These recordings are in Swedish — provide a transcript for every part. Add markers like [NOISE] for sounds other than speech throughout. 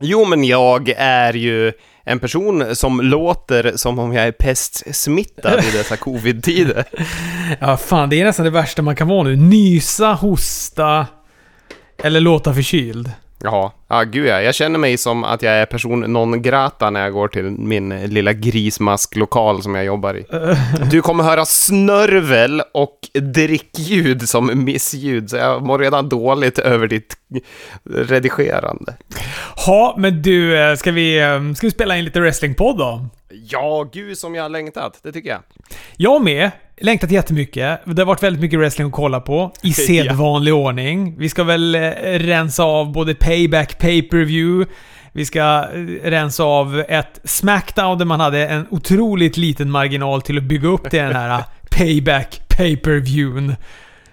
Jo, men jag är ju en person som låter som om jag är pestsmittad i dessa covid-tider. [LAUGHS] Ja, fan det är nästan det värsta man kan vara nu. Nysa, hosta eller låta förkyld. Ja gud ja. Jag känner mig som att jag är person non grata när jag går till min lilla grismasklokal som jag jobbar i. Du kommer höra snörvel och drickljud som missljud, så jag mår redan dåligt över ditt redigerande. Ja, men du, eh, ska vi, eh, ska vi spela in lite wrestlingpodd då? Ja, gud som jag har längtat, det tycker jag. Jag med. Längtat jättemycket. Det har varit väldigt mycket wrestling att kolla på. I sedvanlig ordning. Vi ska väl eh, rensa av både Payback, Pay-Per-View. Vi ska eh, rensa av ett Smackdown där man hade en otroligt liten marginal till att bygga upp till den här eh, [LAUGHS] Payback, Pay-Per-Viewn.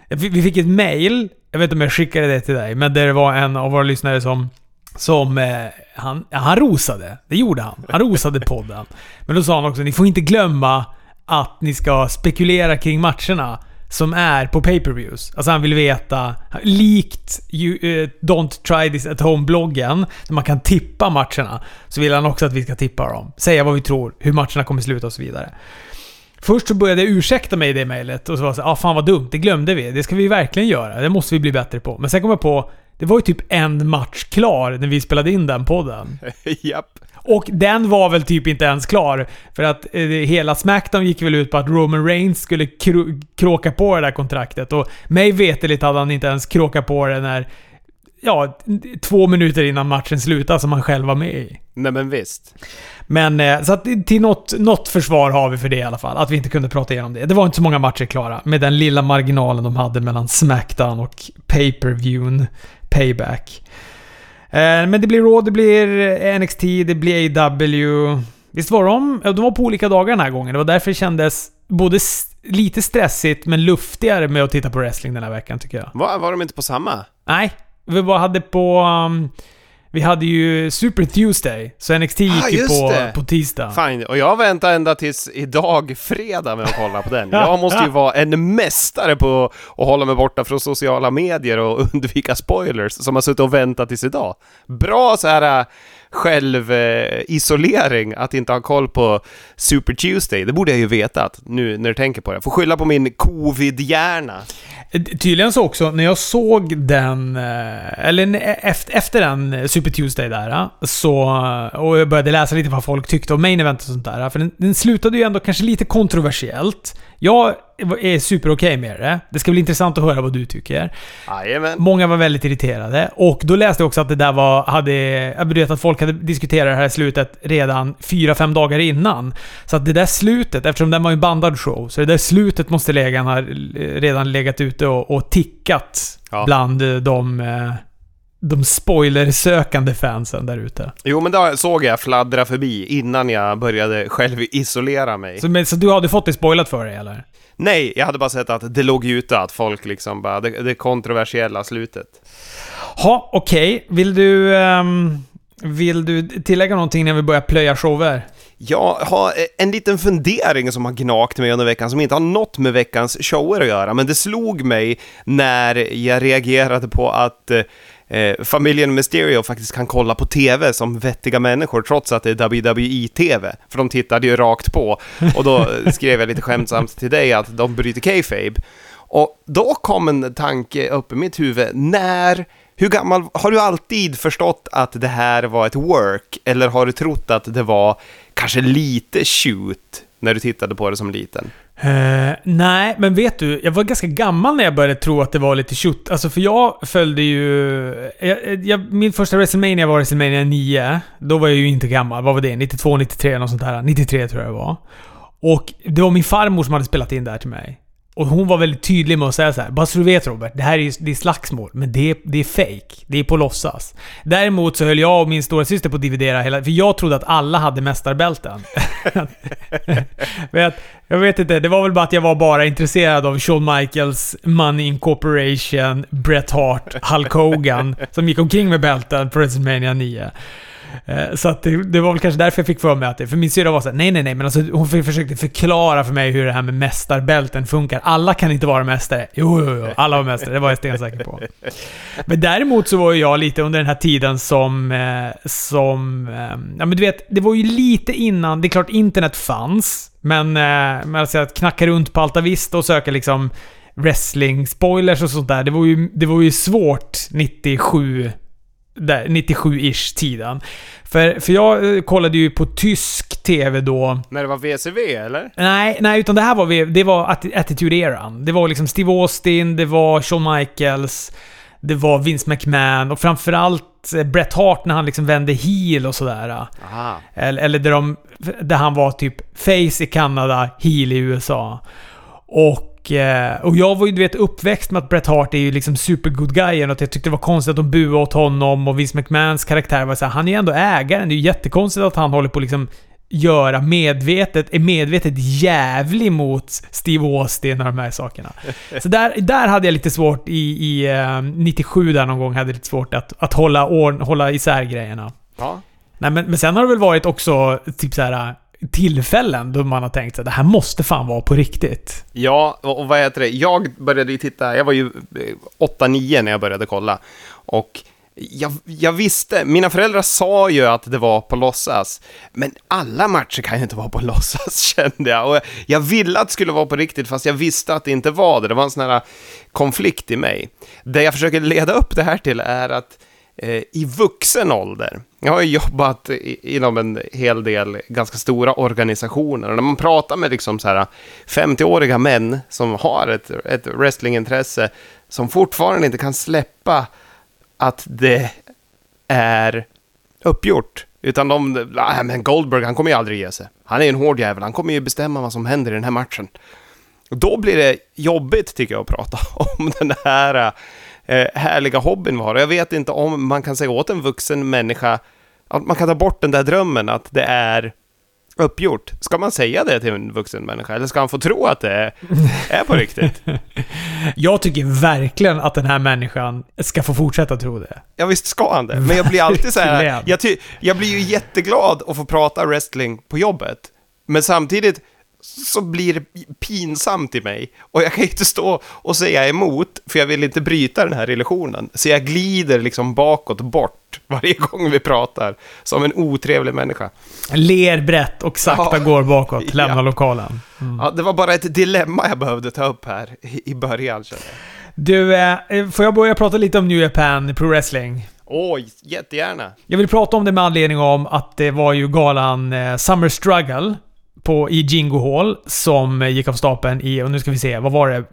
Vi fick ett mail, jag vet inte om jag skickade det till dig, men där det var en av våra lyssnare som som eh, han, ja, han rosade. Det gjorde han. Han rosade podden. Men då sa han också, ni får inte glömma att ni ska spekulera kring matcherna som är på pay-per-views. Alltså han vill veta, likt you, uh, eh, Don't Try This At Home-bloggen, där man kan tippa matcherna, så vill han också att vi ska tippa dem. Säga vad vi tror, hur matcherna kommer sluta och så vidare. Först så började jag ursäkta mig i det mejlet och så var det så ah, fan vad dumt, det glömde vi. Det ska vi verkligen göra. Det måste vi bli bättre på. Men sen kom jag på, det var ju typ en match klar när vi spelade in den podden. [LAUGHS] Japp. Och den var väl typ inte ens klar. För att eh, hela Smackdown gick väl ut på att Roman Reigns skulle kro- kråka på det där kontraktet. Och mig veterligt hade han inte ens kråkat på det när... Ja, två minuter innan matchen slutade som han själv var med i. Nej men visst. Men eh, så att till något, något försvar har vi för det i alla fall. Att vi inte kunde prata igenom det. Det var inte så många matcher klara. Med den lilla marginalen de hade mellan Smackdown och Pay-Per-Viewn Payback. Eh, Men det blir Raw, det blir NXT, det blir AW. Visst var de? De var på olika dagar den här gången. Det var därför det kändes både lite stressigt men luftigare med att titta på wrestling den här veckan tycker jag. Var, var de inte på samma? Nej, vi bara hade på... Um, vi hade ju Super Tuesday, så NXT gick Ah, ju på, det. på tisdag. Fine, och jag väntar ända tills idag, fredag, med att kolla på den. [LAUGHS] Jag måste ju vara en mästare på att hålla mig borta från sociala medier och [LAUGHS] undvika spoilers, som har suttit och väntat tills idag. Bra så här självisolering att inte ha koll på Super Tuesday. Det borde jag ju veta nu när du tänker på det. Får skylla på min covid-hjärna. Eh, Tydligen så också, när jag såg den, eh, eller efter, efter den eh, Super Tuesday där, eh, så, och jag började läsa lite vad folk tyckte om main event och sånt där. För den, den slutade ju ändå kanske lite kontroversiellt. Jag är super okej med det. Det ska bli intressant att höra vad du tycker. Jajamän. Många var väldigt irriterade. Och då läste jag också att det där var... Hade, jag vet att folk hade diskuterat det här slutet redan 4-5 dagar innan. Så att det där slutet, eftersom den var en bandad show, så det där slutet måste lägaren ha redan legat ute och, och tickat Ja. bland eh, de, eh, de spoilersökande fansen där ute. Jo, men då såg jag fladdra förbi innan jag började själv isolera mig. Så, men, så du hade fått det spoilat för dig eller? Nej, jag hade bara sett att det låg ute att folk liksom bara, det, det kontroversiella slutet. Ha, okej. Vill du... ehm, vill du tillägga någonting när vi börjar plöja shower? Jag har eh, en liten fundering som har gnagt mig under veckan som inte har något med veckans shower att göra, men det slog mig när jag reagerade på att eh, eh familjen Mysterio faktiskt kan kolla på TV som vettiga människor trots att det är WWE-TV, för de tittade ju rakt på. Och då eh, skrev jag lite skämtsamt till dig att de bryter kayfabe. Och då kom en tanke upp i mitt huvud, när hur gammal, har du alltid förstått att det här var ett work? Eller har du trott att det var kanske lite shoot när du tittade på det som liten? Uh, nej, men vet du? Jag var ganska gammal när jag började tro att det var lite shoot. Alltså för jag följde ju... Jag, jag, min första WrestleMania var WrestleMania 9. Då var jag ju inte gammal. Vad var det? 92, 93 eller något sånt där. 93 tror jag det var. Och det var min farmor som hade spelat in det här till mig. Och hon var väldigt tydlig med att säga så här. Bara så du vet Robert, det här är, det är slagsmål. Men det är, det är fake. Det är på låtsas. Däremot så höll jag och min stora syster på att dividera hela... För jag trodde att alla hade mästarbälten. [LAUGHS] vet, jag vet inte, det var väl bara att jag var bara intresserad av Shawn Michaels, Money Incorporation, Bret Hart, Hulk Hogan som gick omkring med bälten på WrestleMania 9. Eh, så att det, det var väl kanske därför jag fick för mig att det... För min syrra var såhär, nej nej nej, men alltså hon försökte förklara för mig hur det här med mästarbälten funkar. Alla kan inte vara mästare. Jo, jo, jo, alla var mästare. Det var jag stensäker på. Men däremot så var ju jag lite under den här tiden som... Eh, som... Ehm, ja men du vet, det var ju lite innan... Det är klart internet fanns. Men, eh, men alltså att knacka runt på Altavista och söka liksom wrestling-spoilers och sånt där. Det var ju, det var ju svårt 97 där, 97-ish tiden. För, för jag eh, kollade ju på tysk TV då. När det var VCV, eller? Nej, nej utan det här var, det var Atti- Attitude-eran. Det var liksom Steve Austin, det var Shawn Michaels, det var Vince McMahon och framförallt eh, Bret Hart när han liksom vände heel och sådär. Aha. Eller, eller där, de, där han var typ face i Kanada, heel i USA. Och, eh, och jag var ju du vet uppväxt med att Bret Hart är ju liksom super good guyen och att jag tyckte det var konstigt att de buade åt honom och Vince McMahons karaktär var så här, han är ju ändå ägaren. Det är ju jättekonstigt att han håller på liksom göra medvetet, är medvetet jävlig mot Steve Austin och de här sakerna. [LAUGHS] Så där, där hade jag lite svårt i, i eh, 97 där någon gång, hade jag lite svårt att, att hålla, hålla isär grejerna. Ja. Nej, men, men sen har det väl varit också typ så här tillfällen då man har tänkt att det här måste fan vara på riktigt. Ja, och, vad heter det? Jag började ju titta, jag var ju eh, 8-9 när jag började kolla. Och jag, jag visste, mina föräldrar sa ju att det var på låtsas. Men alla matcher kan ju inte vara på [LAUGHS] låtsas, kände jag. Och jag ville att det skulle vara på riktigt, fast jag visste att det inte var det. Det var en sån här konflikt i mig. Det jag försöker leda upp det här till är att eh, Eh, i vuxen ålder, jag har ju jobbat i, inom en hel del ganska stora organisationer och när man pratar med liksom så här 50-åriga män som har ett, ett wrestlingintresse som fortfarande inte kan släppa att det är uppgjort. Utan de, nej men Goldberg han kommer ju aldrig ge sig. Han är en hård jävel, han kommer ju bestämma vad som händer i den här matchen. Och då blir det jobbigt tycker jag att prata [LAUGHS] om den här eh, härliga hobbyn vi har. Och jag vet inte om man kan säga åt en vuxen människa att man kan ta bort den där drömmen att det är uppgjort. Ska man säga det till en vuxen människa? Eller ska han få tro att det är, på riktigt? [LAUGHS] Jag tycker verkligen att den här människan ska få fortsätta tro det. Ja visst ska han det, men jag blir alltid så här, jag, jag blir ju jätteglad att få prata wrestling på jobbet. Men samtidigt så blir det pinsamt i mig. Och jag kan inte stå och säga emot, för jag vill inte bryta den här illusionen. Så jag glider liksom bakåt bort varje gång vi pratar, som en otrevlig människa. Ler brett och sakta Ja. går bakåt, [LAUGHS] lämnar Ja. lokalen. Ja, det var bara ett dilemma jag behövde ta upp här i början, jag. Du, eh, får jag börja prata lite om New Japan Pro Wrestling? Oj, jättegärna. Jag vill prata om det med anledning om att det var ju galan eh, Summer Struggle på, i Jingo Hall som gick av stapeln i, och nu ska vi se, vad var det?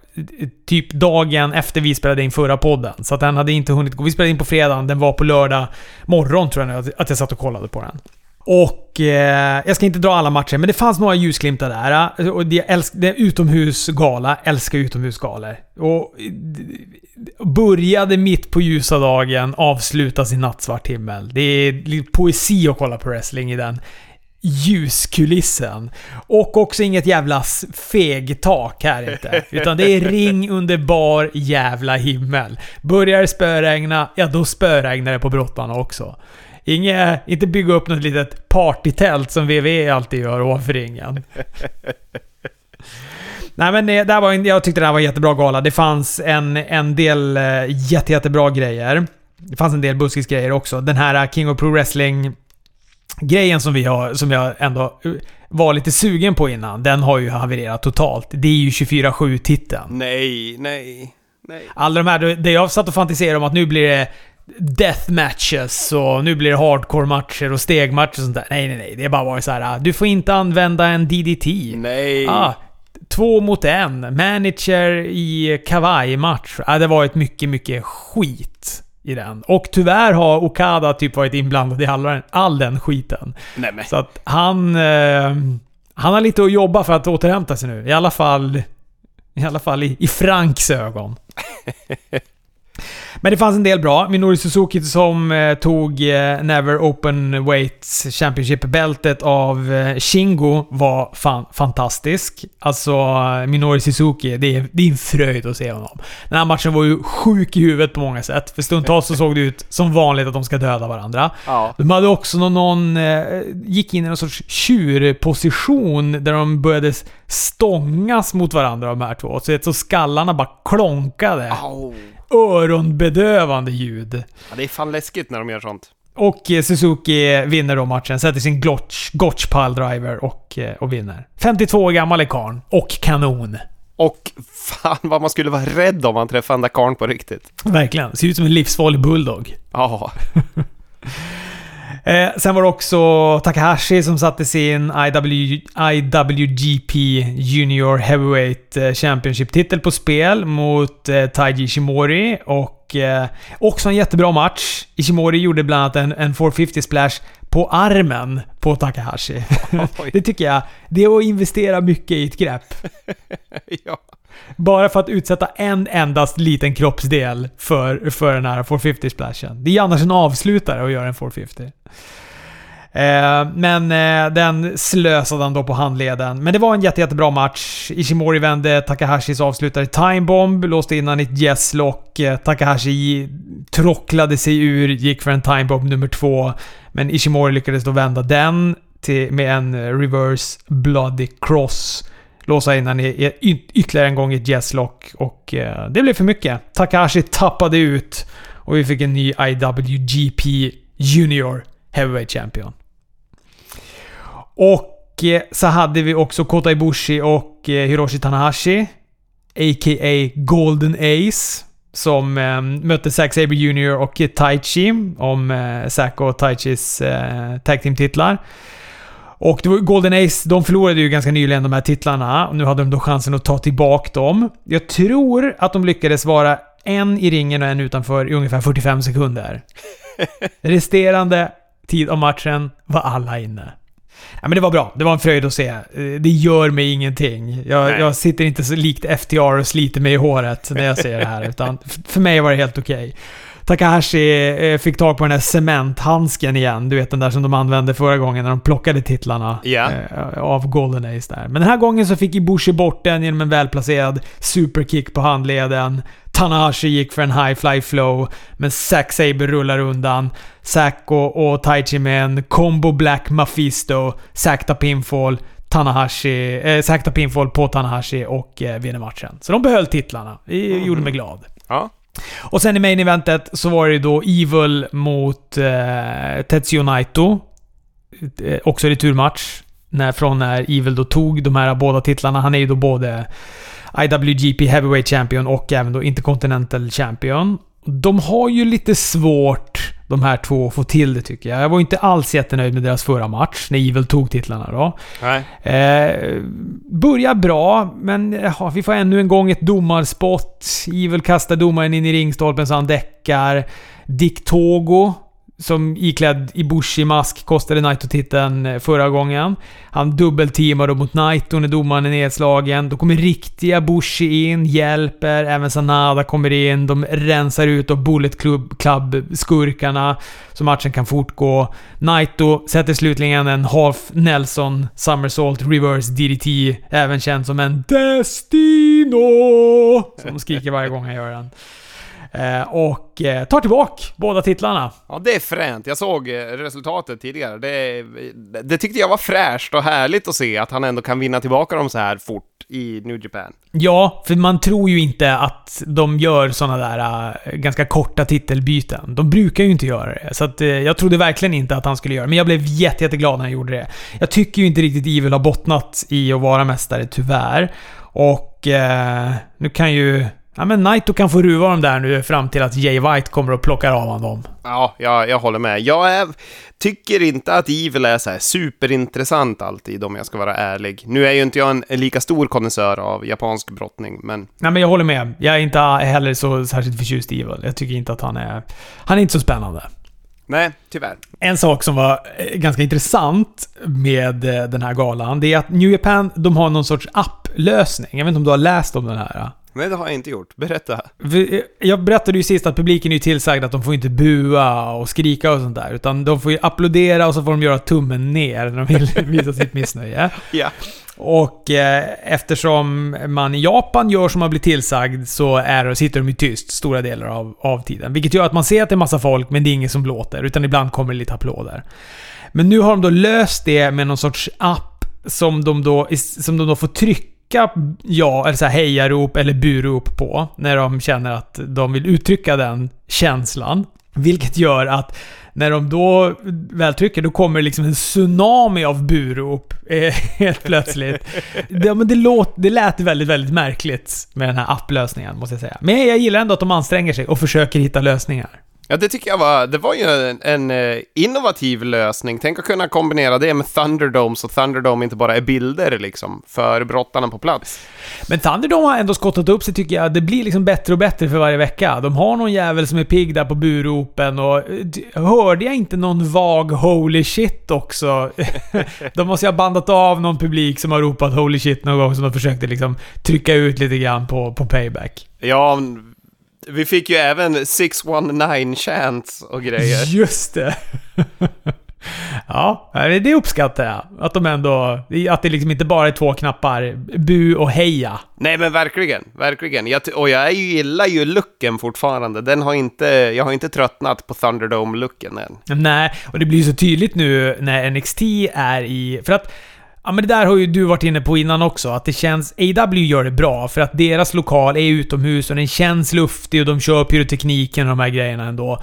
Typ dagen efter vi spelade in förra podden. Så att den hade inte hunnit gå. Vi spelade in på fredagen, den var på lördag morgon tror jag nu, att- att jag satt och kollade på den. Och eh, jag ska inte dra alla matcher, men det fanns några ljusglimtar där. Och det, älsk, det är utomhusgala, älskar utomhusgalor. Och eh, började mitt på ljusa dagen, avslutas i nattsvart himmel. Det är lite poesi att kolla på wrestling i den ljuskulissen. Och också inget jävla fegtak här inte. Utan det är ring under bar jävla himmel. Börjar det spöregna, ja då spöregnar det på brottarna också. Inge, inte bygga upp något litet partytält som WWE alltid gör ovanför ringen. [LAUGHS] Nej men det, det här var jag tyckte det här var en jättebra gala. Det fanns en, en del eh, jätte, jättebra grejer. Det fanns en del buskisgrejer också. Den här eh, King of Pro Wrestling grejen som vi har, som jag ändå var lite sugen på innan, den har ju havererat totalt. Det är ju 24-7 titeln. Nej, nej, nej. Alla de här, det jag satt och fantiserade om att nu blir det death matches och nu blir det hardcore matcher och stegmatcher och sånt där. Nej, nej, nej. Det är bara varit så här. Du får inte använda en DDT. Nej. Ah, två mot en. Manager i kavaj-match. Ah, det har varit mycket, mycket skit i den. Och tyvärr har Okada typ varit inblandad i all, all den skiten. Nej, men. Så att han... Eh, han har lite att jobba för att återhämta sig nu. I alla fall... I alla fall i, i Franks ögon. [LAUGHS] Men det fanns en del bra. Minori Suzuki som eh, tog eh, Never Open Weights Championship-bältet av eh, Shingo var fan fantastisk. Alltså, eh, Minori Suzuki, det är, det är en fröjd att se honom. Den här matchen var ju sjuk i huvudet på många sätt. För stundtals så såg det ut som vanligt att de ska döda varandra. Ja. De hade också någon, någon eh, gick in i någon sorts tjurposition där de började stångas mot varandra de här två. Så, så skallarna bara klonkade. Au. Öronbedövande ljud. Ja, det är fan läskigt när de gör sånt. Och eh, Suzuki vinner då matchen, sätter sin Gotch, Gotch Driver och, eh, och vinner. 52 år gammal är karln. Och kanon. Och fan vad man skulle vara rädd om man träffade den där karln på riktigt. Verkligen. Ser ut som en livsfarlig bulldog. Ja. [LAUGHS] Eh, sen var det också Takahashi som satte sin IW, IWGP Junior Heavyweight eh, Championship-titel på spel mot eh, Taiji Ishimori. Och eh, också en jättebra match. Ishimori gjorde bland annat en, en 450 splash på armen på Takahashi. Oj. det tycker jag, det är att investera mycket i ett grepp. [LAUGHS] ja. Bara för att utsätta en endast liten kroppsdel för, för den här 450-splashen. Det är annars en avslutare att göra en 450. Eh, men eh, den slösade han då på handleden. Men det var en jätte, jättebra match. Ishimori vände Takahashis avslutade timebomb, låste in han i ett yes-lock. Eh, Takahashi trocklade sig ur, gick för en timebomb nummer två. Men Ishimori lyckades då vända den till, med en reverse bloody cross låsa in han i, ytterligare en gång i ett yes-lock och det blev för mycket. Takahashi tappade ut och vi fick en ny IWGP Junior Heavyweight Champion. Och eh, så hade vi också Kota Ibushi och eh, Hiroshi Tanahashi, a.k.a. Golden Ace, som eh, mötte Zack Sabre Jr och Taichi om eh, Zack och Taichis eh, tag team-titlar. Och Golden Ace, de förlorade ju ganska nyligen de här titlarna. Och nu hade de då chansen att ta tillbaka dem. Jag tror att de lyckades vara en i ringen och en utanför i ungefär 45 sekunder. [LAUGHS] Resterande tid av matchen var alla inne. Ja, men det var bra. Det var en fröjd att se. Eh, Det gör mig ingenting. Jag, jag sitter inte så likt FTR och sliter mig i håret när jag ser det här. Utan för mig var det helt okej. Takahashi eh, fick tag på den här cementhandsken igen. Du vet den där som de använde förra gången när de plockade titlarna eh, av Golden Ace där. Men den här gången så fick Ibushi bort den genom en välplacerad superkick på handleden. Tanahashi gick för en high fly flow, men Zack Saber rullar undan. Zack och, och Taichi med en combo black Mephisto. Zack tar pinfall. Tanahashi, eh, Zack tar pinfall på Tanahashi och eh, vinner matchen. Så de behöll titlarna. Det gjorde mig glad. Ja. Och sen i main eventet så var det då Evil mot eh, Tetsuyo Naito. Eh, också returmatch. När, från när Evil då tog de här båda titlarna. Han är ju då både IWGP Heavyweight Champion och även då Intercontinental Champion. De har ju lite svårt, de här två, att få till det tycker jag. Jag var inte alls jättenöjd med deras förra match, när Evil tog titlarna då. Nej. Eh, börjar bra, men ja, vi får ännu en gång ett domarspott. Evil kastar domaren in i ringstolpen så han däckar. Dick Togo, som iklädd Ibushi-mask kostade Naito-titeln eh, förra gången. Han dubbelteamar då mot Naito när domaren är nedslagen. Då kommer riktiga Bushi in, hjälper. Även Sanada kommer in. De rensar ut och Bullet Club, Club-skurkarna. Så matchen kan fortgå. Naito sätter slutligen en half Nelson Somersault Reverse DDT. Även känd som en Destino! Som de skriker varje gång han gör den. Eh, och eh, tar tillbaka båda titlarna. Ja, det är fränt. Jag såg eh, resultatet tidigare. Det, det tyckte jag var fräscht och härligt att se att han ändå kan vinna tillbaka dem så här fort i New Japan. Ja, för man tror ju inte att de gör såna där äh, ganska korta titelbyten. De brukar ju inte göra det. Så att, äh, jag trodde verkligen inte att han skulle göra det. Men jag blev jätte, jätteglad när han gjorde det. Jag tycker ju inte riktigt Evil har bottnat i att vara mästare, tyvärr. Och äh, nu kan ju... Ja men Naito kan få ruva dem där nu fram till att Jay White kommer och plockar av honom. Ja, jag, jag håller med. Jag är, tycker inte att Evil är så superintressant alltid, om jag ska vara ärlig. Nu är ju inte jag en, en lika stor konnässör av japansk brottning, men Nej men jag håller med. Jag är inte heller så särskilt förtjust i Evil. Jag tycker inte att han är... Han är inte så spännande. nej, tyvärr. En sak som var eh, ganska intressant med eh, den här galan, det är att New Japan, de har någon sorts applösning. Jag vet inte om du har läst om den här? Nej, det har jag inte gjort. Berätta. Jag berättade ju sist att publiken är tillsagd att de får inte bua och skrika och sånt där. Utan de får ju applådera och så får de göra tummen ner när de vill [LAUGHS] visa sitt missnöje. Ja. Och eh, eftersom man i Japan gör som man blir tillsagd så är, sitter de ju tyst stora delar av, av tiden. Vilket gör att man ser att det är massa folk, men det är ingen som låter. Utan ibland kommer det lite applåder. Men nu har de då löst det med någon sorts app som de då, som de då får trycka ja, eller så här hejarop eller burop på. När de känner att de vill uttrycka den känslan. Vilket gör att när de då väl trycker, då kommer det liksom en tsunami av burop eh, [LAUGHS] helt plötsligt. Det, men det, låt, det lät väldigt, väldigt märkligt med den här applösningen, måste jag säga. Men jag gillar ändå att de anstränger sig och försöker hitta lösningar. Ja, det tycker jag var, det var ju en, en eh, innovativ lösning. Tänk att kunna kombinera det med Thunderdome, så Thunderdome inte bara är bilder liksom, för brottarna på plats. Men Thunderdome har ändå skottat upp sig tycker jag. Det blir liksom bättre och bättre för varje vecka. De har någon jävel som är pigg där på buropen och... eh, Hörde jag inte någon vag 'Holy shit' också? [LAUGHS] de måste ju ha bandat av någon publik som har ropat 'Holy shit' någon gång som de försökte liksom trycka ut lite grann på, på payback. Ja, vi fick ju även 619 chants och grejer. [LAUGHS] Just det! [LAUGHS] ja, det uppskattar jag. Att de ändå... Att det liksom inte bara är två knappar. Bu och heja. Nej men verkligen, verkligen. Jag, och jag gillar ju looken fortfarande. Den har inte, jag har inte tröttnat på Thunderdome-looken än. Nej, och det blir ju så tydligt nu när NXT är i... För att... Ja men det där har ju du varit inne på innan också, att det känns... AW gör det bra, för att deras lokal är utomhus och den känns luftig och de kör pyrotekniken och de här grejerna ändå.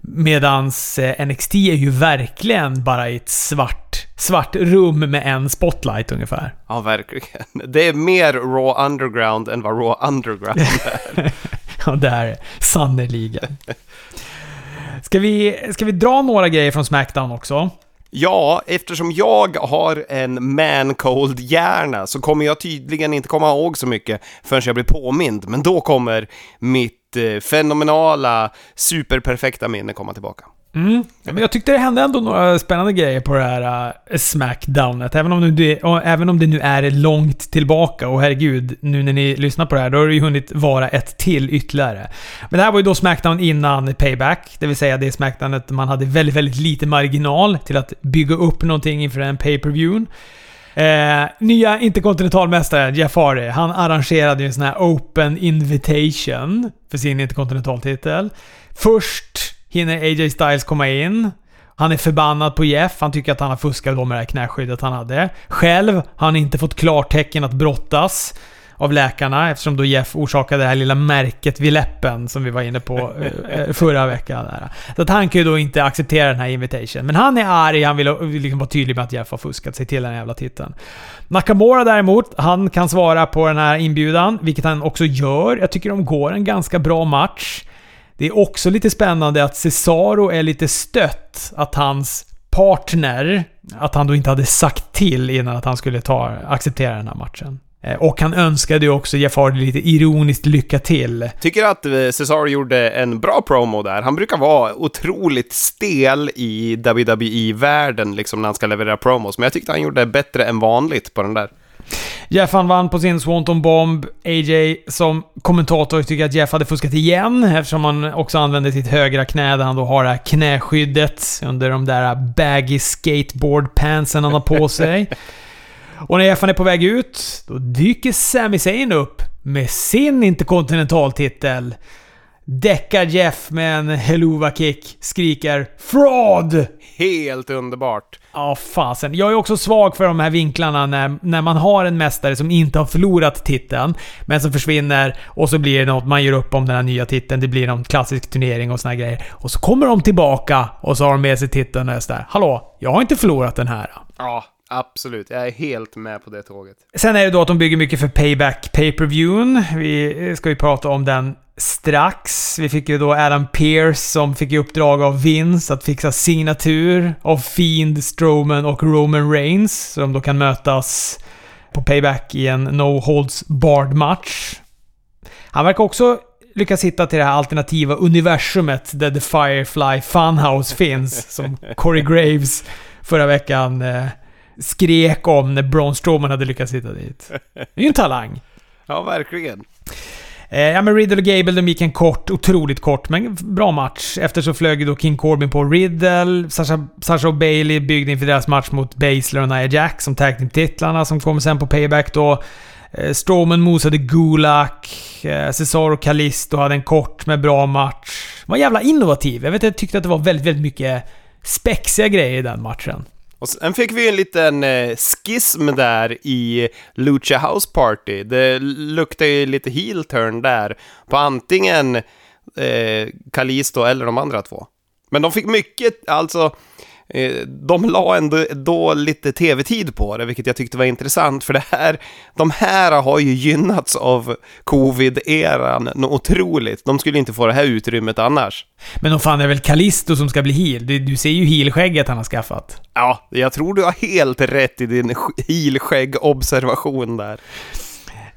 Medans eh, NXT är ju verkligen bara i ett svart, svart rum med en spotlight ungefär. Ja, verkligen. Det är mer Raw Underground än vad Raw Underground [LAUGHS] är. Ja, det är. Sannerligen. Ska vi, ska vi dra några grejer från Smackdown också? Ja, eftersom jag har en man-cold-hjärna så kommer jag tydligen inte komma ihåg så mycket förrän jag blir påmind. Men då kommer mitt eh, fenomenala, superperfekta minne komma tillbaka. Mm. Ja, Men jag tyckte det hände ändå några spännande grejer på det här uh, Smackdownet. Även om, det, uh, även om det nu är långt tillbaka. Och herregud, nu när ni lyssnar på det här, då har det ju hunnit vara ett till ytterligare. Men det här var ju då Smackdown innan Payback. Det vill säga det Smackdownet man hade väldigt, väldigt lite marginal till att bygga upp någonting inför en pay-per-view. Eh, nya interkontinentalmästaren Jeff Hardy, han arrangerade ju en sån här Open Invitation för sin interkontinentaltitel. Först hinner AJ Styles komma in. Han är förbannad på Jeff. Han tycker att han har fuskat då med det här knäskyddet han hade. Själv har han inte fått klartecken att brottas av läkarna eftersom då Jeff orsakade det här lilla märket vid läppen som vi var inne på eh, eh, förra veckan. Så att han kan ju då inte acceptera den här invitation. Men han är arg, han vill, vill liksom vara tydlig med att Jeff har fuskat sig till den här jävla titeln. Nakamura däremot, han kan svara på den här inbjudan, vilket han också gör. Jag tycker de går en ganska bra match. Det är också lite spännande att Cesaro är lite stött att hans partner, att han då inte hade sagt till innan att han skulle ta, acceptera den här matchen. Eh, Och han önskade ju också Jeff Hardy lite ironiskt lycka till. Tycker att eh, Cesaro gjorde en bra promo där. Han brukar vara otroligt stel i WWE-världen liksom när han ska leverera promos, men jag tyckte han gjorde bättre än vanligt på den där. Jeff han vann på sin Swanton Bomb. AJ som kommentator tycker att Jeff hade fuskat igen eftersom han också använde sitt högra knä där han då har det här knäskyddet under de där baggy skateboard-pantsen han har på [LAUGHS] sig. Och när Jeff han är på väg ut, då dyker Sami Zayn upp med sin interkontinentaltitel. Däckar Jeff med en helluva kick, skriker “Fraud!” Helt underbart. Ja, fasen. Jag är också svag för de här vinklarna när, när man har en mästare som inte har förlorat titeln, men som försvinner och så blir det något, man gör upp om den här nya titeln, det blir någon klassisk turnering och såna här grejer. Och så kommer de tillbaka och så har de med sig titeln och är sådär “Hallå, jag har inte förlorat den här”. Ja, absolut. Jag är helt med på det tåget. Sen är det då att de bygger mycket för Payback Pay-Per-Viewn. Vi ska ju prata om den strax. Vi fick ju då Adam Pearce som fick i uppdrag av Vince att fixa signatur av Fiend, Strowman och Roman Reigns. Så de då kan mötas på Payback i en No Holds Barred match. Han verkar också lyckas hitta till det här alternativa universumet där The Firefly Funhouse finns. Som Corey Graves förra veckan eh, skrek om när Braun Strowman hade lyckats hitta dit. Det är ju en talang. Ja, verkligen. Eh, ja, men Riddle och Gable de gick en kort, otroligt kort, men bra match. Efter så flög då King Corbin på Riddle. Sasha, Sasha och Bailey byggde inför deras match mot Baszler och Nia Jack som tag titlarna som kom sen på Payback då. Eh, Strowman mosade Gulak. Eh, Cesaro och hade en kort men bra match. Var jävla innovativ. Jag vet jag tyckte att det var väldigt, väldigt mycket spexiga grejer i den matchen. Och sen fick vi en liten eh, skism schism där i Lucha House Party. Det luktar ju lite heel turn där på antingen eh, Kalisto eller de andra två. Men de fick mycket, alltså de la ändå då lite tv-tid på det, vilket jag tyckte var intressant, för det här, de här har ju gynnats av covid-eran något otroligt. De skulle inte få det här utrymmet annars. Men då fan är det väl Kalisto som ska bli heel? Du, du ser ju heel-skägget han har skaffat. Ja, jag tror du har helt rätt i din heel-skägg-observation där.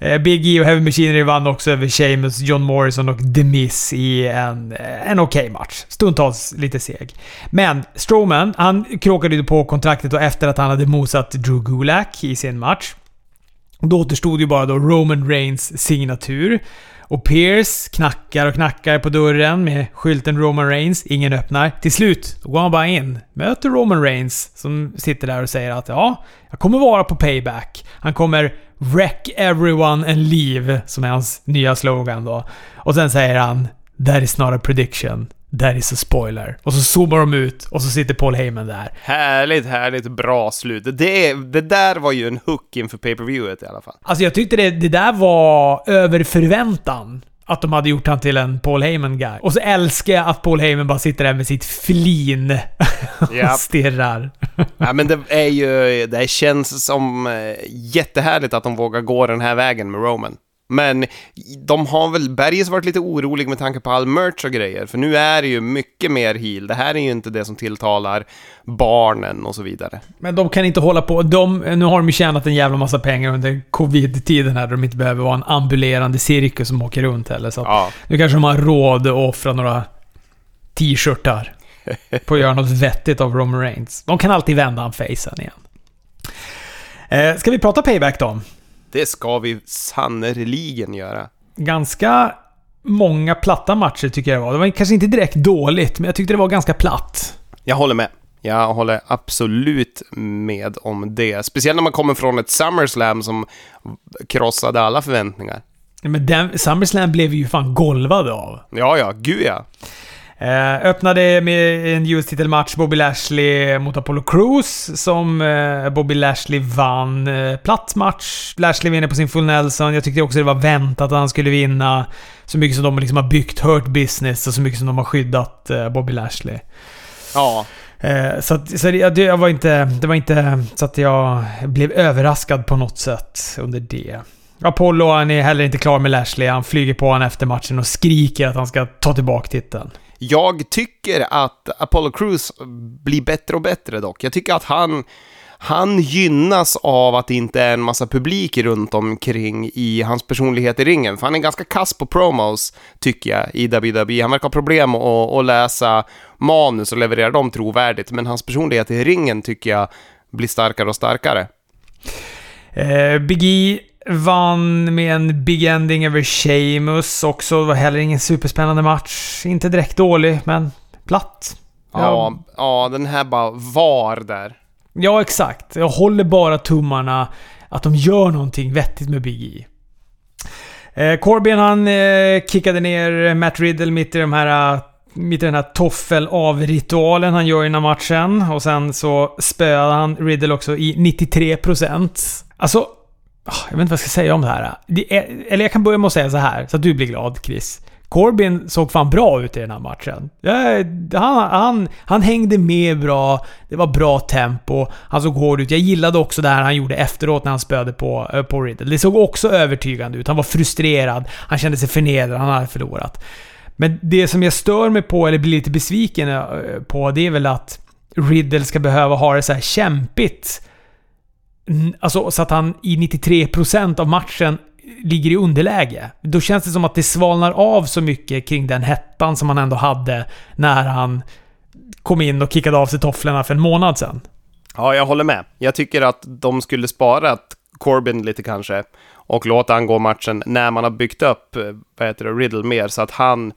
Eh, Big E och Heavy Machinery vann också över Sheamus, John Morrison och The Miz i en, eh, en okej okay match. Stundtals lite seg. Men Strowman, han kråkade ju på kontraktet och efter att han hade mosat Drew Gulak i sin match. Då återstod ju bara då Roman Reigns signatur. Och Pierce knackar och knackar på dörren med skylten Roman Reigns. Ingen öppnar. Till slut då går han bara in, möter Roman Reigns som sitter där och säger att ja, jag kommer vara på payback. Han kommer “Wreck everyone and leave” som är hans nya slogan då. Och sen säger han “That is not a prediction. That is a spoiler”. Och så zoomar de ut och så sitter Paul Heyman där. Härligt, härligt bra slut. Det, det där var ju en hook inför pay-per-viewet i alla fall. Alltså jag tyckte det, det där var över förväntan att de hade gjort han till en Paul Heyman-guy. Och så älskar jag att Paul Heyman bara sitter där med sitt flin och yep. stirrar. ja, men det är ju... Det känns som eh, jättehärligt att de vågar gå den här vägen med Roman. Men de har väl, Berges varit lite orolig med tanke på all merch och grejer, för nu är det ju mycket mer heal. Det här är ju inte det som tilltalar barnen och så vidare. Men de kan inte hålla på. De, nu har de ju tjänat en jävla massa pengar under covid-tiden här, där de inte behöver vara en ambulerande cirkus som åker runt heller. Så ja. nu kanske de har råd att offra några t-shirtar [LAUGHS] på att göra något vettigt av Roman Reigns. De kan alltid vända han facen igen. Eh, ska vi prata payback då? Det ska vi sannerligen göra. Ganska många platta matcher tycker jag det var. Det var kanske inte direkt dåligt, men jag tyckte det var ganska platt. Jag håller med. Jag håller absolut med om det. Speciellt när man kommer från ett SummerSlam som krossade alla förväntningar. Men den, SummerSlam blev ju fan golvad av. Ja, ja. Gud ja. Eh, öppnade med en US-titelmatch, Bobby Lashley mot Apollo Crews, som eh, Bobby Lashley vann. Eh, platt match. Lashley vinner på sin full Nelson. Jag tyckte också det var väntat att han skulle vinna. Så mycket som de liksom har byggt Hurt Business och så mycket som de har skyddat eh, Bobby Lashley. Ja. Eh, så att, så det, jag var inte, det var inte så att jag blev överraskad på något sätt under det. Apollo han är heller inte klar med Lashley. Han flyger på honom efter matchen och skriker att han ska ta tillbaka titeln. Jag tycker att Apollo Crews blir bättre och bättre dock. Jag tycker att han, han gynnas av att det inte är en massa publik runt omkring i hans personlighet i ringen. För han är ganska kass på promos, tycker jag, i WWE. Han verkar ha problem att, att läsa manus och leverera dem trovärdigt. Men hans personlighet i ringen tycker jag blir starkare och starkare. Eh, Big E Vann med en big ending över Sheamus också. Det var heller ingen superspännande match. Inte direkt dålig, men platt. Ja, ja, ja den här bara var där. Ja, exakt. Jag håller bara tummarna att de gör någonting vettigt med Big E. Eh, Corbin han eh, kickade ner Matt Riddle mitt i de här mitt i den här toffel-av-ritualen han gör innan matchen. Och sen så spöade han Riddle också i 93%. Alltså, Ah, jag vet inte vad jag ska säga om det här. Det är, eller jag kan börja med att säga så här, så att du blir glad Chris. Corbin såg fan bra ut i den här matchen. Han, han, han hängde med bra, det var bra tempo, han såg hård ut. Jag gillade också det här han gjorde efteråt när han spöade på, eh, på Riddle. Det såg också övertygande ut. Han var frustrerad, han kände sig förnedrad, han hade förlorat. Men det som jag stör mig på, eller blir lite besviken eh, på, det är väl att Riddle ska behöva ha det så här kämpigt Alltså så att han i 93% av matchen ligger i underläge. Då känns det som att det svalnar av så mycket kring den hettan som han ändå hade när han kom in och kickade av sig tofflorna för en månad sedan. Ja, jag håller med. Jag tycker att de skulle sparat Corbin lite kanske och låta han gå matchen när man har byggt upp, eh, vad heter det, Riddle mer så att han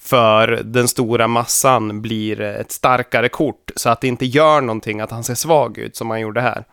för den stora massan blir ett starkare kort så att det inte gör någonting att han ser svag ut som han gjorde här.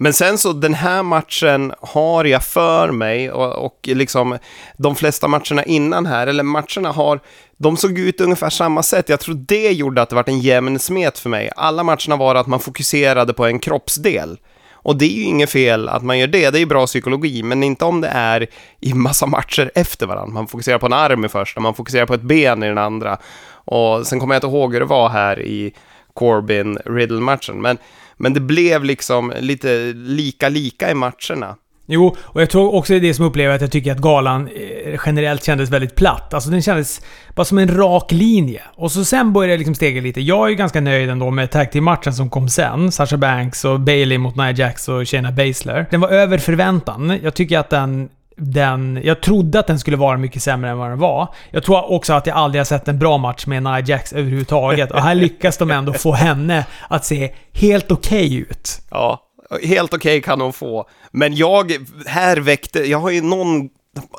Men sen så den här matchen har jag för mig och, och liksom de flesta matcherna innan här, eller matcherna har, de såg ut ungefär samma sätt. Jag tror det gjorde att det var en jämn smet för mig. Alla matcherna var att man fokuserade på en kroppsdel. Och det är ju inget fel att man gör det, det är ju bra psykologi, men inte om det är i massa matcher efter varandra. Man fokuserar på en arm i första, man fokuserar på ett ben i den andra. Och sen kommer jag inte ihåg hur det var här i Corbin-Riddle-matchen, men, men det blev liksom lite lika lika i matcherna. Jo, och jag tror också det är det som upplever att jag tycker att galan eh, generellt kändes väldigt platt. Alltså den kändes bara som en rak linje. Och så sen började det liksom stega lite. Jag är ganska nöjd ändå med tag matchen som kom sen. Sasha Banks och Bailey mot Nia Jax och Shayna Baszler. Den var över förväntan. Jag tycker att den den, jag trodde att den skulle vara mycket sämre än vad den var. Jag tror också att jag aldrig har sett en bra match med Nia Jax överhuvudtaget. Och här [LAUGHS] lyckas de ändå få henne att se helt okej okay ut. Ja, helt okej okay kan hon få. Men jag, här väckte, jag har ju någon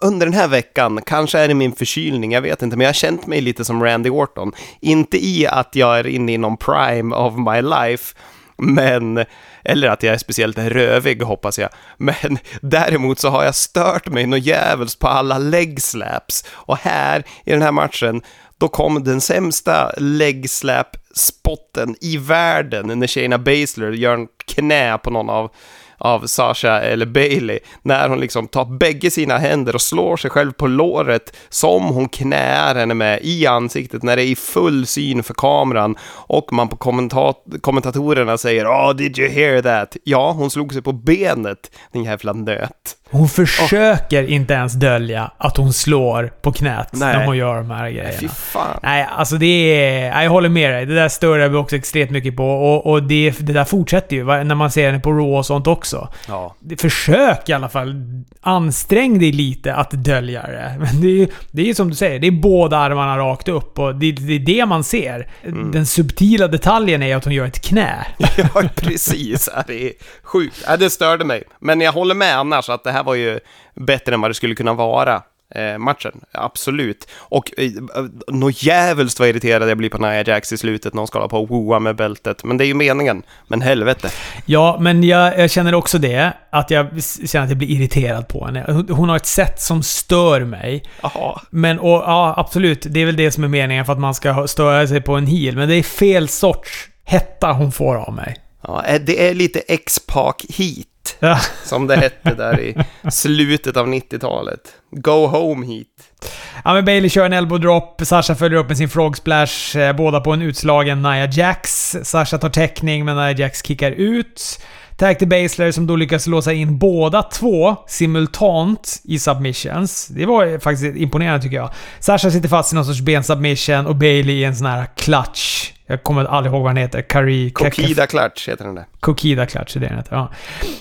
under den här veckan, kanske är det min förkylning, jag vet inte, men jag har känt mig lite som Randy Orton. Inte i att jag är inne i någon prime of my life, men, eller att jag är speciellt rövig hoppas jag, men däremot så har jag stört mig något jävels på alla leg slaps. Och här, i den här matchen, då kom den sämsta leg slap spotten i världen när Shayna Baszler gör en knä på någon av av Sasha eller Bailey när hon liksom tar bägge sina händer och slår sig själv på låret som hon knäar henne med i ansiktet när det är i full syn för kameran och man på kommentat kommentatorerna säger “Oh, did you hear that?” Ja, hon slog sig på benet, din jävla nöt. Hon försöker oh. inte ens dölja att hon slår på knät Nej. när hon gör de här grejerna. Fy fan. Nej, alltså det är... Jag håller med dig. Det där stör jag mig också extremt mycket på. Och, och det, det där fortsätter ju när man ser henne på Raw och sånt också. Ja. Försök i alla fall. Ansträng dig lite att dölja det. [LAUGHS] Men det är ju det är som du säger, det är båda armarna rakt upp och det, det är det man ser. Mm. Den subtila detaljen är att hon gör ett knä. [LAUGHS] Ja, precis. Det är sjukt. Det störde mig. Men jag håller med annars att det här här var ju bättre än vad det skulle kunna vara. Eh, matchen, absolut. Och eh, något jävligt vad irriterad jag blir på Nia Jax i slutet när hon ska hålla på och woa med bältet. Men det är ju meningen. Men helvete. Ja, men jag, jag, känner också det. Att jag känner att jag blir irriterad på henne. Hon har ett sätt som stör mig. Aha. Men, och, ja, absolut. Det är väl det som är meningen för att man ska störa sig på en heel. Men det är fel sorts hetta hon får av mig. Ja, eh, det är lite X-Pac Heat. Ja. Som det hette där i slutet av 90-talet. Go home heat. Ja, men Bailey kör en elbow drop. Sasha följer upp med sin frog splash. Eh, båda på en utslagen Nia Jax. Sasha tar täckning, men Nia Jax kickar ut. Tag till Basler som då lyckas låsa in båda två simultant i submissions. Det var faktiskt imponerande tycker jag. Sasha sitter fast i någon sorts bensubmission och Bailey i en sån här clutch. Jag kommer aldrig ihåg vad han heter. Kari... Kokida Clutch heter den där. Kokida Clutch är det den heter, ja.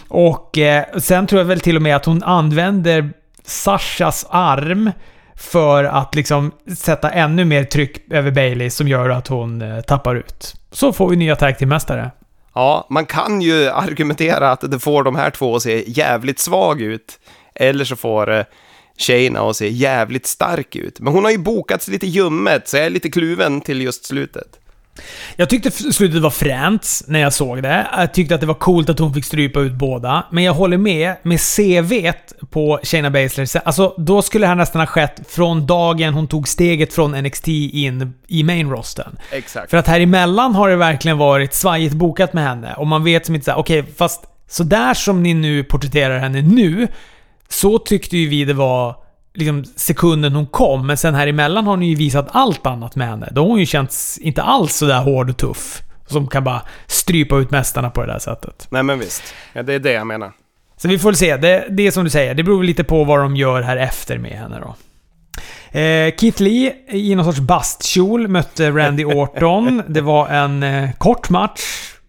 Och eh, sen tror jag väl till och med att hon använder Sashas arm för att liksom sätta ännu mer tryck över Bailey som gör att hon eh, tappar ut. Så får vi nya tag till mästare. Ja, man kan ju argumentera att det får de här två att se jävligt svag ut. Eller så får eh, Shayna att se jävligt stark ut. Men hon har ju bokats lite ljummet, så jag är lite kluven till just slutet. Jag tyckte slutet var fränt när jag såg det. Jag tyckte att det var coolt att hon fick strypa ut båda. Men jag håller med, med CV på Shayna Baszler. Alltså, då skulle det här nästan ha skett från dagen hon tog steget från NXT in i main rosten. Exakt. För att här emellan har det verkligen varit svajigt bokat med henne. Och man vet som inte såhär, okej, okay, fast sådär som ni nu porträtterar henne nu, så tyckte ju vi det var liksom sekunden hon kom, men sen här emellan har ni ju visat allt annat med henne. Då har hon ju känts inte alls sådär hård och tuff. Som kan bara strypa ut mästarna på det där sättet. Nej men visst. Ja, det är det jag menar. Så vi får väl se. Det, det är som du säger, det beror lite på vad de gör här efter med henne då. Eh, Keith Lee i någon sorts bastkjol mötte Randy [LAUGHS] Orton. Det var en eh, kort match.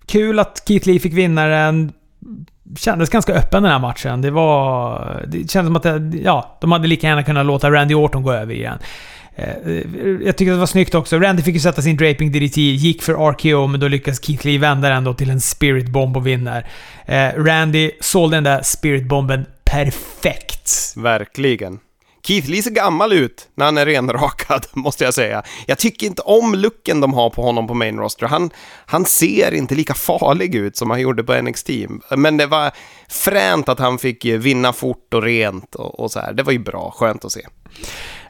Kul att Keith Lee fick vinna den kändes ganska öppen den här matchen. Det var... Det kändes som att det, ja, de hade lika gärna kunnat låta Randy Orton gå över igen. Eh, jag tycker det var snyggt också. Randy fick ju sätta sin Draping DDT, gick för RKO, men då lyckas Keith Lee vända den då till en Spirit Bomb och vinner. Eh, Randy sålde den där Spirit Bomben perfekt. Verkligen. Keith Lee ser gammal ut när han är renrakad, [LAUGHS] måste jag säga. Jag tycker inte om looken de har på honom på main roster. Han, han ser inte lika farlig ut som han gjorde på NXT. Men det var fränt att han fick vinna fort och rent och, och så här. Det var ju bra, skönt att se.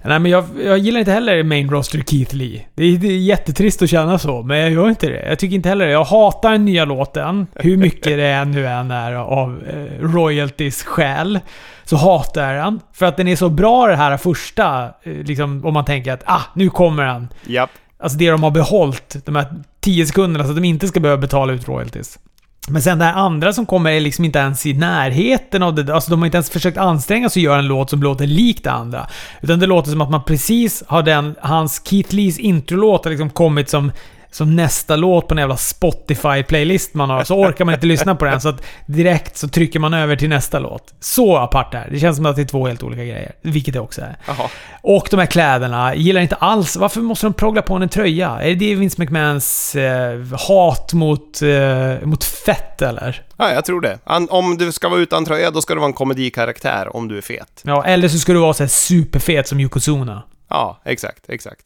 Nej, men jag, jag gillar inte heller main roster Keith Lee. Det är, det är jättetrist att känna så, men jag gör inte det. Jag tycker inte heller det. Jag hatar den nya låten, hur mycket det än nu än är av eh, royalties skäl. Så hatar jag den. För att den är så bra det här första, eh, liksom om man tänker att ah, nu kommer den. Japp. Alltså det de har behållt, de här 10 sekunderna, så att de inte ska behöva betala ut royalties. Men sen det här andra som kommer är liksom inte ens i närheten av det. Alltså de har inte ens försökt anstränga sig att göra en låt som låter lik det andra. Utan det låter som att man precis har den, hans Keith Lees introlåt har liksom kommit som som nästa låt på en jävla Spotify-playlist man har. Så orkar man inte [LAUGHS] lyssna på den, så att direkt så trycker man över till nästa låt. Så apart är det. känns som att det är två helt olika grejer. Vilket det också är. Aha. Och de här kläderna, gillar inte alls. Varför måste de progla på en tröja? Är det Vince McMahons eh, hat mot, eh, mot fett, eller? Ja, jag tror det. Om du ska vara utan tröja, då ska du vara en komedikaraktär om du är fet. Ja, eller så ska du vara så här superfet som Yokozuna. Ja, exakt, exakt.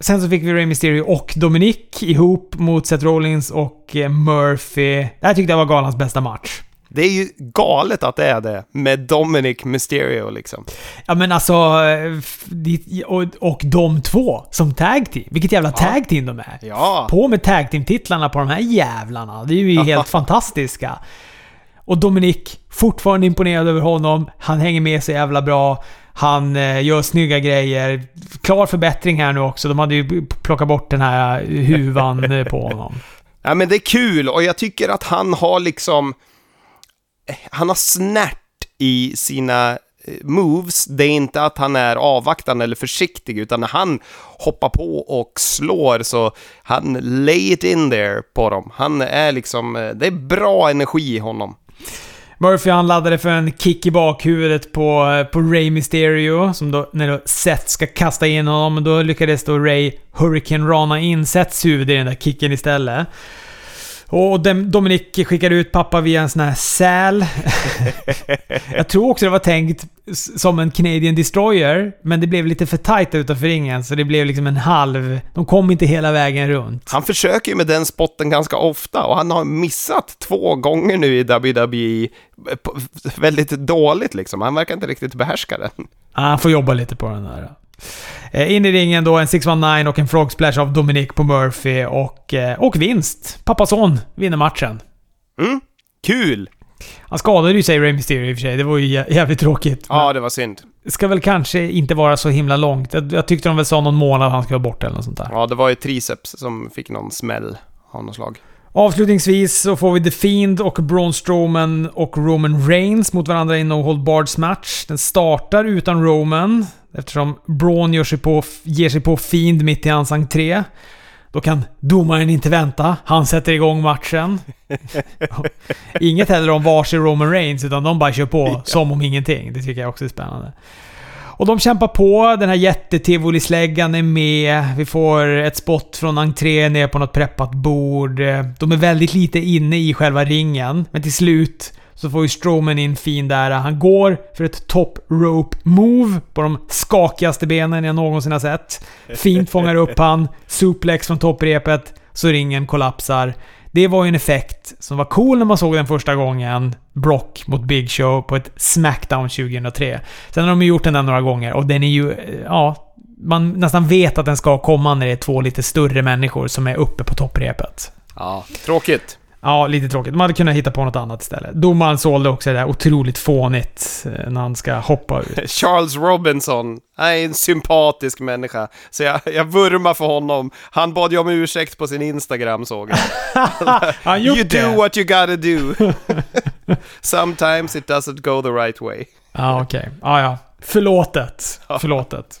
Sen så fick vi Rey Mysterio och Dominic ihop mot Seth Rollins och eh, Murphy. Det här tyckte jag var galans bästa match. Det är ju galet att det är det, med Dominic Mysterio liksom. Ja men alltså, eh, och, och de två som tag team. Vilket jävla ja. tag team de är. Ja. På med tag team-titlarna på de här jävlarna. Det är ju [LAUGHS] helt fantastiska. Och Dominic, fortfarande imponerad över honom. Han hänger med så jävla bra. Han eh, gör snygga grejer. Klar förbättring här nu också. De hade ju plockat bort den här huvan eh, på [LAUGHS] honom. Ja, men det är kul och jag tycker att han har liksom... Han har snärt i sina eh, moves. Det är inte att han är avvaktande eller försiktig, utan när han hoppar på och slår så han lay it in there på dem. Han är liksom... Eh, det är bra energi i honom. Murphy han laddade för en kick i bakhuvudet på, eh, på Ray Mysterio, som då, när då Seth ska kasta in honom, då lyckades då Ray Hurricane Rana in Seths huvud i den där kicken istället. Och Dominic skickade ut pappa via en sån här säl. [LAUGHS] jag tror också det var tänkt som en Canadian Destroyer, men det blev lite för tight utanför ringen, så det blev liksom en halv... De kom inte hela vägen runt. Han försöker ju med den spotten ganska ofta och han har missat två gånger nu i WWE väldigt dåligt liksom. Han verkar inte riktigt behärska den. Han får jobba lite på den där. Eh, in i ringen då en 619 och en frog splash av Dominic på Murphy och, eh, och vinst. Pappason vinner matchen. Mm, kul! Han skadade ju sig Ray Mysterio i och för sig. Det var ju jävligt tråkigt. Ja, det var synd. Ska väl kanske inte vara så himla långt. Jag, jag tyckte de väl sa någon månad han skulle vara borta eller något sånt där. Ja, det var ju triceps som fick någon smäll av något slag. Avslutningsvis så får vi The Fiend och Braun Strowman och Roman Reigns mot varandra i No Hold Bards match. Den startar utan Roman. Eftersom Braun ger sig, på, ger sig på Fiend mitt i hans entré. Då kan domaren inte vänta. Han sätter igång matchen. [LAUGHS] Inget heller om varsin Roman Reigns, utan de bara kör på ja. som om ingenting. Det tycker jag också är spännande. Och de kämpar på. Den här jättetivolisläggan är med. Vi får ett spott från entrén ner på något preppat bord. De är väldigt lite inne i själva ringen, men till slut så får ju Strowman in fin där. Han går för ett top rope move på de skakigaste benen jag någonsin har sett. Fint fångar upp [LAUGHS] han, suplex från topprepet, så ringen kollapsar. Det var ju en effekt som var cool när man såg den första gången. Brock mot Big Show på ett Smackdown 2003. Sen har de ju gjort den där några gånger och den är ju... Ja, man nästan vet att den ska komma när det är två lite större människor som är uppe på topprepet. Ja, tråkigt. Ja, lite tråkigt. Man hade kunnat hitta på något annat istället. Domaren sålde också det där otroligt fånigt eh, när han ska hoppa ut. [LAUGHS] Charles Robinson, han är en sympatisk människa. Så jag, jag vurmar för honom. Han bad ju om ursäkt på sin Instagram såg jag. [LAUGHS] han you det. do what you gotta do. [LAUGHS] Sometimes it doesn't go the right way. Ja, okej. Okay. Ja, ja. Förlåtet. Förlåtet.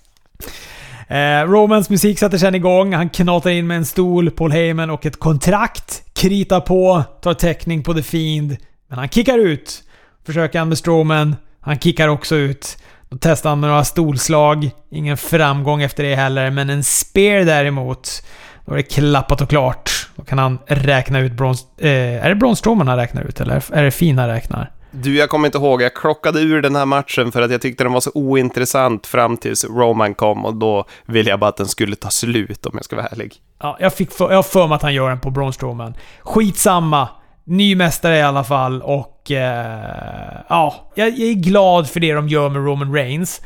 Eh, Romans musik sätter sen igång. Han knatar in med en stol, Paul Heyman och ett kontrakt. Kritar på, tar täckning på The Fiend. Men han kickar ut. Försöker han med Strowman. Han kickar också ut. Då testar han med några stolslag. Ingen framgång efter det heller, men en spear däremot. Då är det klappat och klart. Då kan han räkna ut brons... Eh, är det brons Strowman han räknar ut, eller är det Fina räknar? Du, jag kommer inte ihåg. Jag klockade ur den här matchen för att jag tyckte den var så ointressant fram tills Roman kom och då ville jag bara att den skulle ta slut om jag ska vara ärlig. Ja, jag, fick för, jag har för mig att han gör den på Braun Strowman. Skitsamma. Ny mästare i alla fall och... Eh, ja, jag, jag är glad för det de gör med Roman Reigns.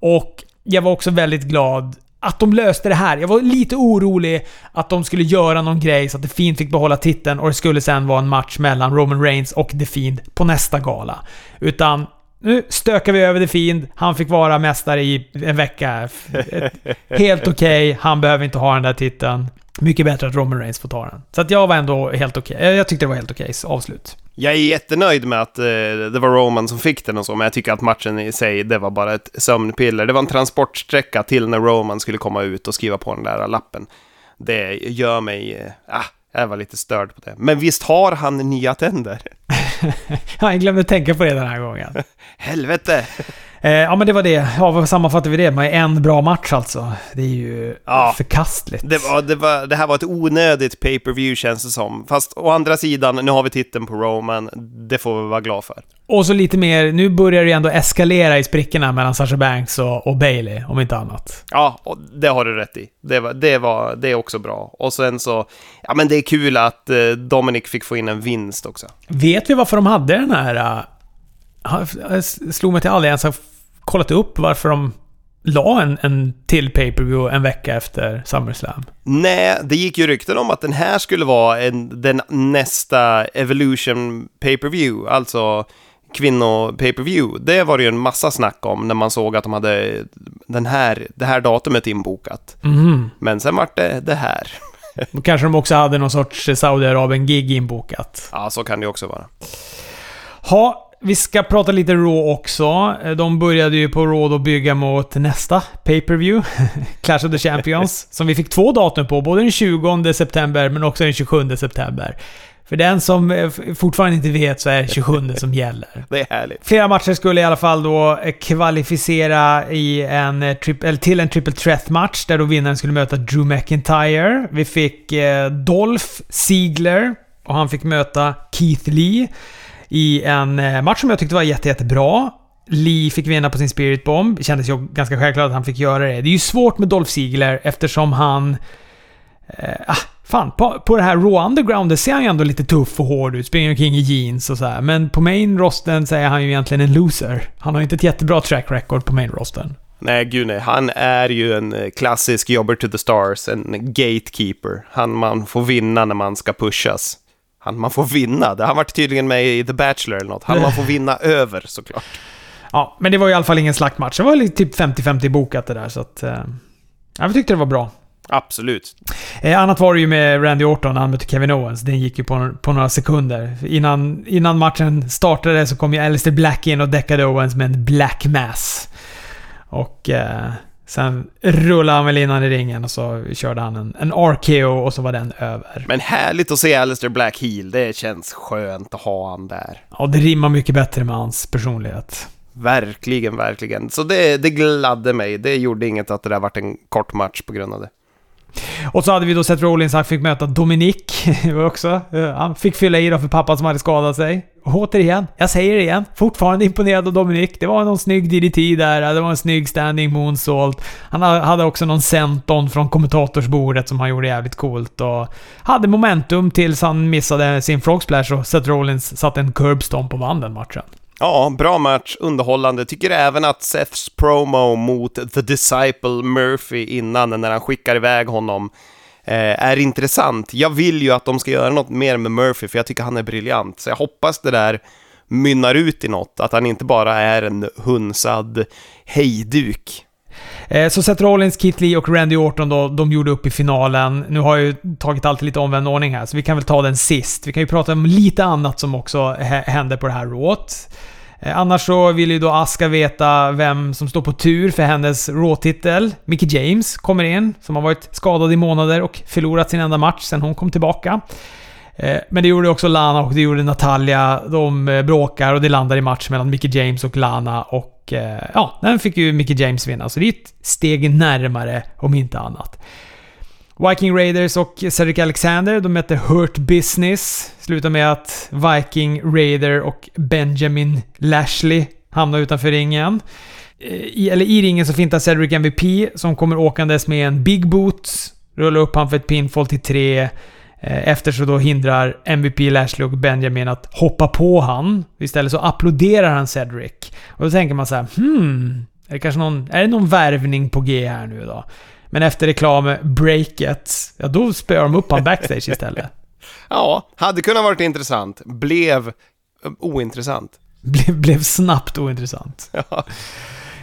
Och jag var också väldigt glad att de löste det här. Jag var lite orolig att de skulle göra någon grej så att The Fiend fick behålla titeln och det skulle sen vara en match mellan Roman Reigns och The Fiend på nästa gala. Utan nu stökar vi över The Fiend. Han fick vara mästare i en vecka. [LAUGHS] Helt okej. Okay. Han behöver inte ha den där titeln. Mycket bättre att Roman Reigns får ta den. Så att jag var ändå helt okej. Okay. Jag tyckte det var helt okej okay. avslut. Jag är jättenöjd med att eh, det var Roman som fick den och så, men jag tycker att matchen i sig, det var bara ett sömnpiller. Det var en transportsträcka till när Roman skulle komma ut och skriva på den där lappen. Det gör mig... Eh, ah, jag var lite störd på det. Men visst har han nya tänder? [LAUGHS] [LAUGHS] jag glömde tänka på det den här gången. Helvete! Eh, ja, men det var det. Ja, vad sammanfattar vi det med? En bra match alltså. Det är ju ja, förkastligt. Det, var, det, var, det här var ett onödigt pay per view känns det som. Fast å andra sidan, nu har vi titeln på Roman. Det får vi vara glada för. Och så lite mer, nu börjar det ändå eskalera i sprickorna mellan Sasha Banks och, och Bailey, om inte annat. Ja, det har du rätt i. Det, var, det, var, det är också bra. Och sen så, ja men det är kul att eh, Dominic fick få in en vinst också. Vet vi varför de hade den här uh jag slog mig till aldrig ens ha kollat upp varför de la en, en till pay-per-view en vecka efter SummerSlam. Nej, det gick ju rykten om att den här skulle vara en, den nästa Evolution pay-per-view, alltså kvinno-pay-per-view. Det var det ju en massa snack om när man såg att de hade den här, det här datumet inbokat. Mm. Men sen vart det det här. [LAUGHS] Kanske de också hade någon sorts Saudiarabien-gig inbokat. Ja, så kan det också vara. Ha, vi ska prata lite Raw också. De började ju på Raw att bygga mot nästa pay-per-view. [LAUGHS] Clash of the Champions. [LAUGHS] som vi fick två datum på. Både den 20 september men också den 27 september. För den som eh, fortfarande inte vet så är det 27 som gäller. [LAUGHS] Det är härligt. Flera matcher skulle i alla fall då eh, kvalificera i en, eh, till en triple threat-match där då vinnaren skulle möta Drew McIntyre. Vi fick Dolph Ziegler och han fick möta Keith Lee i en eh, match som jag tyckte var jätte, jättebra. Lee fick vinna på sin Spirit Bomb. Det kändes ju ganska självklart att han fick göra det. Det är ju svårt med Dolph Ziggler eftersom han... Eh, ah, fan, på, på det här Raw Underground ser han ju ändå lite tuff och hård ut. Springer omkring i jeans och så här. Men på main rosten så är han ju egentligen en loser. Han har ju inte ett jättebra track record på main rosten. Nej, gud nej. Han är ju en eh, klassisk jobber to the stars, en gatekeeper. Han man får vinna när man ska pushas han man får vinna. Det har varit tydligen med i The Bachelor eller något. Han man får vinna [LAUGHS] över såklart. Ja, men det var i alla fall ingen slaktmatch. Det var typ 50-50 bokat det där, så att... Eh, jag tyckte det var bra. Absolut. Eh, annat var det ju med Randy Orton när han mötte Kevin Owens. Den gick ju på, på några sekunder. Innan, innan matchen startade så kom ju Alistair Black in och däckade Owens med en Black Mass. Och... Eh, Sen rullade han väl in i ringen och så körde han en, en RKO och så var den över. Men härligt att se Alistair Black heel. Det känns skönt att ha han där. Ja, det rimmar mycket bättre med hans personlighet. Verkligen, verkligen. Så det, det gladde mig. Det gjorde inget att det där vart en kort match på grund av det. Och så hade vi då Seth Rollins, han fick möta Dominic [LAUGHS] också. Eh, han fick fylla i då för pappan som hade skadat sig. Och återigen, jag säger det igen, fortfarande imponerad av Dominic. Det var någon snygg DDT där, det var en snygg standing moonsault. Han hade också någon senton från kommentatorsbordet som han gjorde jävligt coolt och hade momentum tills han missade sin frog splash och Seth Rollins satte en curbstomp och vann den matchen. Ja, bra match, underhållande. Tycker även att Seths promo mot The Disciple Murphy innan, när han skickar iväg honom, eh, är intressant. Jag vill ju att de ska göra något mer med Murphy, för jag tycker han är briljant. Så jag hoppas det där mynnar ut i något, att han inte bara är en hunsad hejduk. Eh, så Seth Rollins, Keith Lee och Randy Orton då, de gjorde upp i finalen. Nu har jag ju tagit allt i lite omvänd ordning här, så vi kan väl ta den sist. Vi kan ju prata om lite annat som också hände på det här rået. Eh, annars så vill ju då Aska veta vem som står på tur för hennes Raw-titel. Mickey James kommer in, som har varit skadad i månader och förlorat sin enda match sen hon kom tillbaka. Eh, men det gjorde också Lana och det gjorde Natalia. De eh, bråkar och det landar i match mellan Mickey James och Lana och eh, ja, den fick ju Mickey James vinna. Så det är ett steg närmare om inte annat. Viking Raiders och Cedric Alexander, de mötte Hurt Business. Slutar med att Viking Raider och Benjamin Lashley hamnar utanför ringen. I, eller i ringen så fintar Cedric MVP som kommer åkandes med en Big Boot. Rullar upp han för ett pinfall till tre. Efter så då hindrar MVP Lashley och Benjamin att hoppa på han. Istället så applåderar han Cedric. Och då tänker man så här, hmm... Är det kanske någon... Är det någon värvning på G här nu då? Men efter reklambreaket, ja då spöar de upp han backstage istället. [LAUGHS] ja, hade kunnat varit intressant. Blev ointressant. Blev, blev snabbt ointressant. Ja.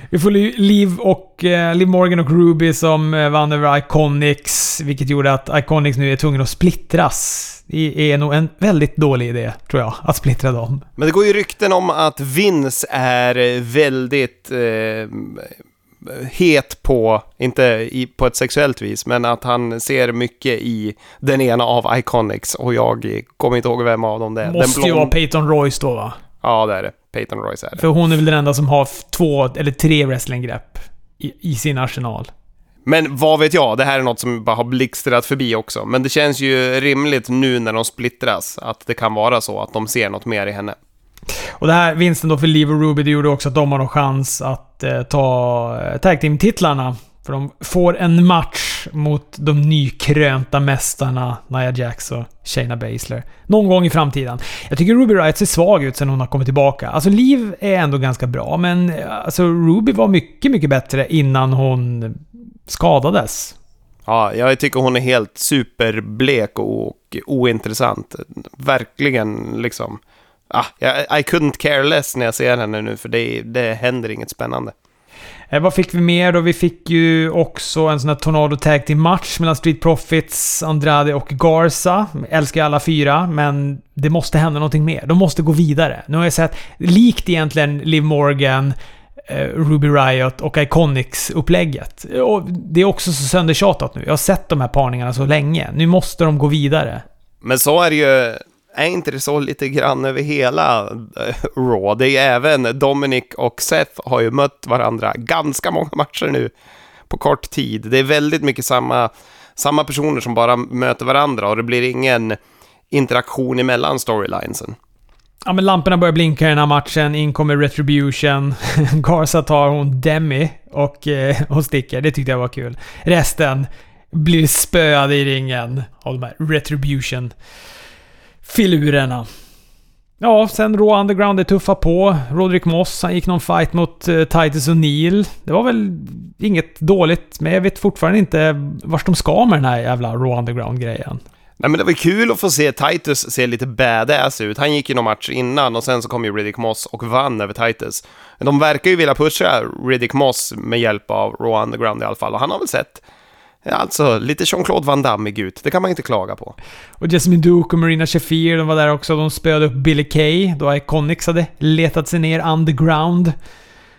Vi får Liv, och, eh, Liv Morgan och Ruby som eh, vann över Iconics, vilket gjorde att Iconics nu är tvungna att splittras. Det är nog en väldigt dålig idé, tror jag, att splittra dem. Men det går ju rykten om att Vince är väldigt eh, het på, inte i, på ett sexuellt vis, men att han ser mycket i den ena av Iconics och jag kommer inte ihåg vem av dem det är. Måste ju vara Peyton Royce då va? Ja, det är det. Peyton Royce är det. För hon är väl den enda som har två eller tre wrestlinggrepp i, i sin arsenal. Men vad vet jag, det här är något som bara har blixtrat förbi också. Men det känns ju rimligt nu när de splittras, att det kan vara så att de ser något mer i henne. Och det här vinsten då för Liv och Ruby, det gjorde också att de har någon chans att eh, ta eh, tag team-titlarna. För de får en match mot de nykrönta mästarna Nia Jax och Shayna Baszler. Någon gång i framtiden. Jag tycker Ruby Riot ser svag ut sen hon har kommit tillbaka. Alltså Liv är ändå ganska bra, men alltså Ruby var mycket, mycket bättre innan hon skadades. Ja, jag tycker hon är helt superblek och ointressant. Verkligen liksom ah, I couldn't care less när jag ser henne nu, för det, det händer inget spännande. Eh, vad fick vi mer då? Vi fick ju också en sån här Tornado Tag Team match mellan Street Profits, Andrade och Garza. Älskar alla fyra, men det måste hända någonting mer. De måste gå vidare. Nu har jag sett, likt egentligen Liv Morgan, eh, Ruby Riot och Iconics-upplägget. Och det är också så söndertjatat nu. Jag har sett de här parningarna så länge. Nu måste de gå vidare. Men så är det ju är inte det så lite grann över hela eh, Raw? Det är även Dominic och Seth har ju mött varandra ganska många matcher nu på kort tid. Det är väldigt mycket samma, samma personer som bara möter varandra och det blir ingen interaktion emellan storylinesen. Ja, men lamporna börjar blinka i den här matchen. In kommer Retribution. [LAUGHS] Garza tar hon Demi och, eh, och sticker. Det tyckte jag var kul. Resten blir spöade i ringen av de här Retribution filurerna. Ja, sen Raw Underground är tuffa på. Roderick Moss, han gick någon fight mot uh, Titus O'Neill. Det var väl inget dåligt, men jag vet fortfarande inte vart de ska med den här jävla Raw Underground-grejen. Nej men det var kul att få se Titus se lite badass ut. Han gick ju någon match innan och sen så kom ju Riddick Moss och vann över Titus. De verkar ju vilja pusha Riddick Moss med hjälp av Raw Underground i alla fall och han har väl sett Alltså, lite Jean-Claude Van Damme ut. Det kan man inte klaga på. Och Jasmine Duke och Marina Shafir, de var där också. De spöade upp Billy Kay, då Iconics hade letat sig ner underground.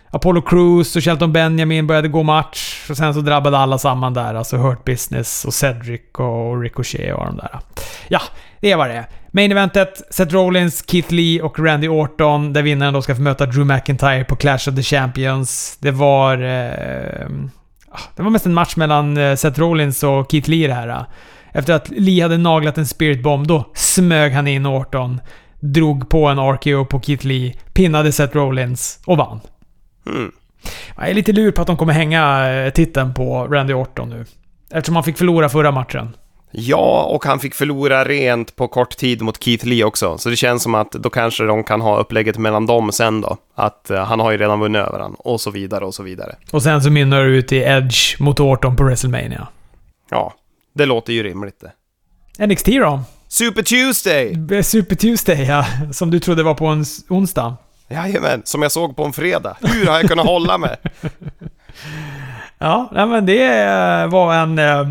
Apollo Crews och Shelton Benjamin började gå match. Och sen så drabbade alla samman där. Alltså Hurt Business och Cedric och Ricochet och de där. Ja, det var det Main eventet, Seth Rollins, Keith Lee och Randy Orton. Där vinnaren då ska få möta Drew McIntyre på Clash of the Champions. Det var... Eh, det var mest en match mellan eh, Seth Rollins och Keith Lee det här. Eh. Efter att Lee hade naglat en Spirit Bomb, då smög han in Orton. Drog på en RKO på Keith Lee, pinnade Seth Rollins och vann. Mm. Jag är lite lur på att de kommer hänga eh, titeln på Randy Orton nu. Eftersom han fick förlora förra matchen. Ja, och han fick förlora rent på kort tid mot Keith Lee också. Så det känns som att då kanske de kan ha upplägget mellan dem sen då. Att uh, han har ju redan vunnit över honom och så vidare och så vidare. Och sen så mynnar det ut i Edge mot Orton på WrestleMania. Ja, det låter ju rimligt det. NXT då? Super Tuesday! Super Tuesday, ja. Som du trodde var på en onsdag. Jajamän, som jag såg på en fredag. Hur har jag kunnat hålla mig? [LAUGHS] ja, men det var en eh,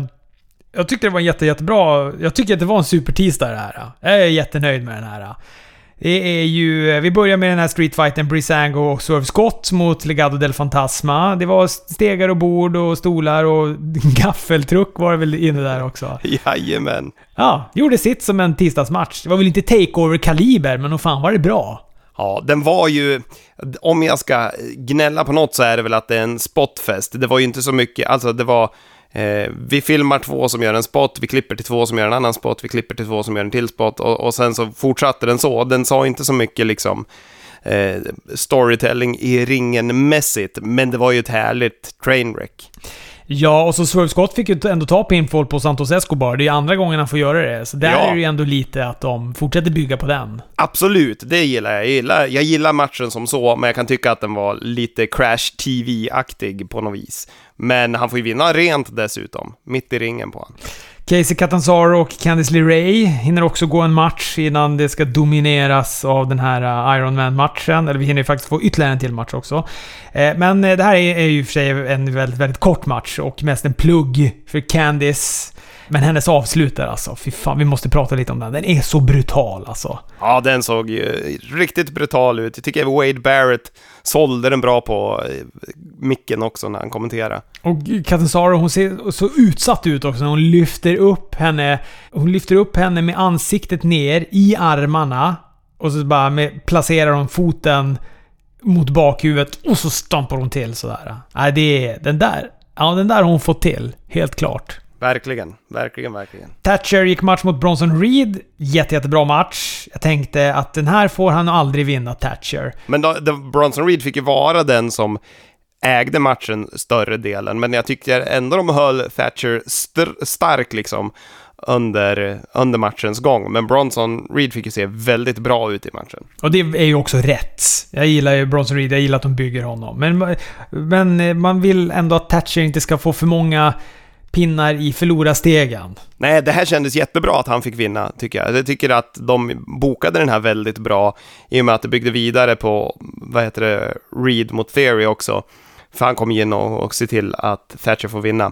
jag tyckte det var en jätte, jättebra... Jag tycker att det var en supertisdag det här. Jag är jättenöjd med den här. Det är ju... Vi börjar med den här streetfighten Brisango och Swerve Scott mot Legado del Fantasma. Det var stegar och bord och stolar och [LAUGHS] gaffeltruck var det väl inne där också. [LAUGHS] Jajamän. Ja, gjorde sitt som en tisdagsmatch. Det var väl inte takeover-kaliber, men nog fan var det bra. Ja, den var ju, om jag ska gnälla på något så är det väl att det är en spotfest. Det var ju inte så mycket, alltså det var, eh, vi filmar två som gör en spot, vi klipper till två som gör en annan spot, vi klipper till två som gör en till spot och, och sen så fortsatte den så. Den sa inte så mycket liksom eh, storytelling i ringen mässigt, men det var ju ett härligt trainwreck. Ja, och så Swerve Scott fick ju ändå ta pinfall på Santos Escobar. Det är andra gången han får göra det. Så där Ja. är det ju ändå lite att de fortsätter bygga på den. Absolut, det gillar jag. Jag gillar, jag gillar matchen som så, men jag kan tycka att den var lite Crash TV-aktig på något vis. Men han får ju vinna rent dessutom, mitt i ringen på honom. Casey Catanzaro och Candice LeRae hinner också gå en match innan det ska domineras av den här eh, Iron Man-matchen. Eller vi hinner ju faktiskt få ytterligare en till match också. Eh, men eh, det här är ju i och för sig en väldigt, väldigt kort match och mest en plugg för Candice. Men hennes avslut där alltså, fy fan, vi måste prata lite om den. Den är så brutal alltså. Ja, den såg ju riktigt brutal ut. Jag tycker Wade Barrett sålde den bra på eh, micken också när han kommenterade. Och Catanzaro, hon ser så utsatt ut också. Hon lyfter upp henne. Hon lyfter upp henne med ansiktet ner i armarna. Och så bara med, placerar hon foten mot bakhuvudet och så stampar hon till sådär. Nej, det är... Den där... Ja, den där har hon fått till. Helt klart. Verkligen, verkligen, verkligen. Thatcher gick match mot Bronson Reed. Jätte, jättebra match. Jag tänkte att den här får han aldrig vinna, Thatcher. Men då, Bronson Reed fick ju vara den som ägde matchen större delen, men jag tyckte ändå de höll Thatcher st- stark liksom under, under matchens gång. Men Bronson Reed fick ju se väldigt bra ut i matchen. Och det är ju också rätt. Jag gillar ju Bronson Reed, jag gillar att de bygger honom. Men, men man vill ändå att Thatcher inte ska få för många pinnar i förlorarstegen. Nej, det här kändes jättebra att han fick vinna, tycker jag. Jag tycker att de bokade den här väldigt bra, i och med att det byggde vidare på, vad heter det, Reed mot Theory också. För han kom in och, och se till att Thatcher får vinna.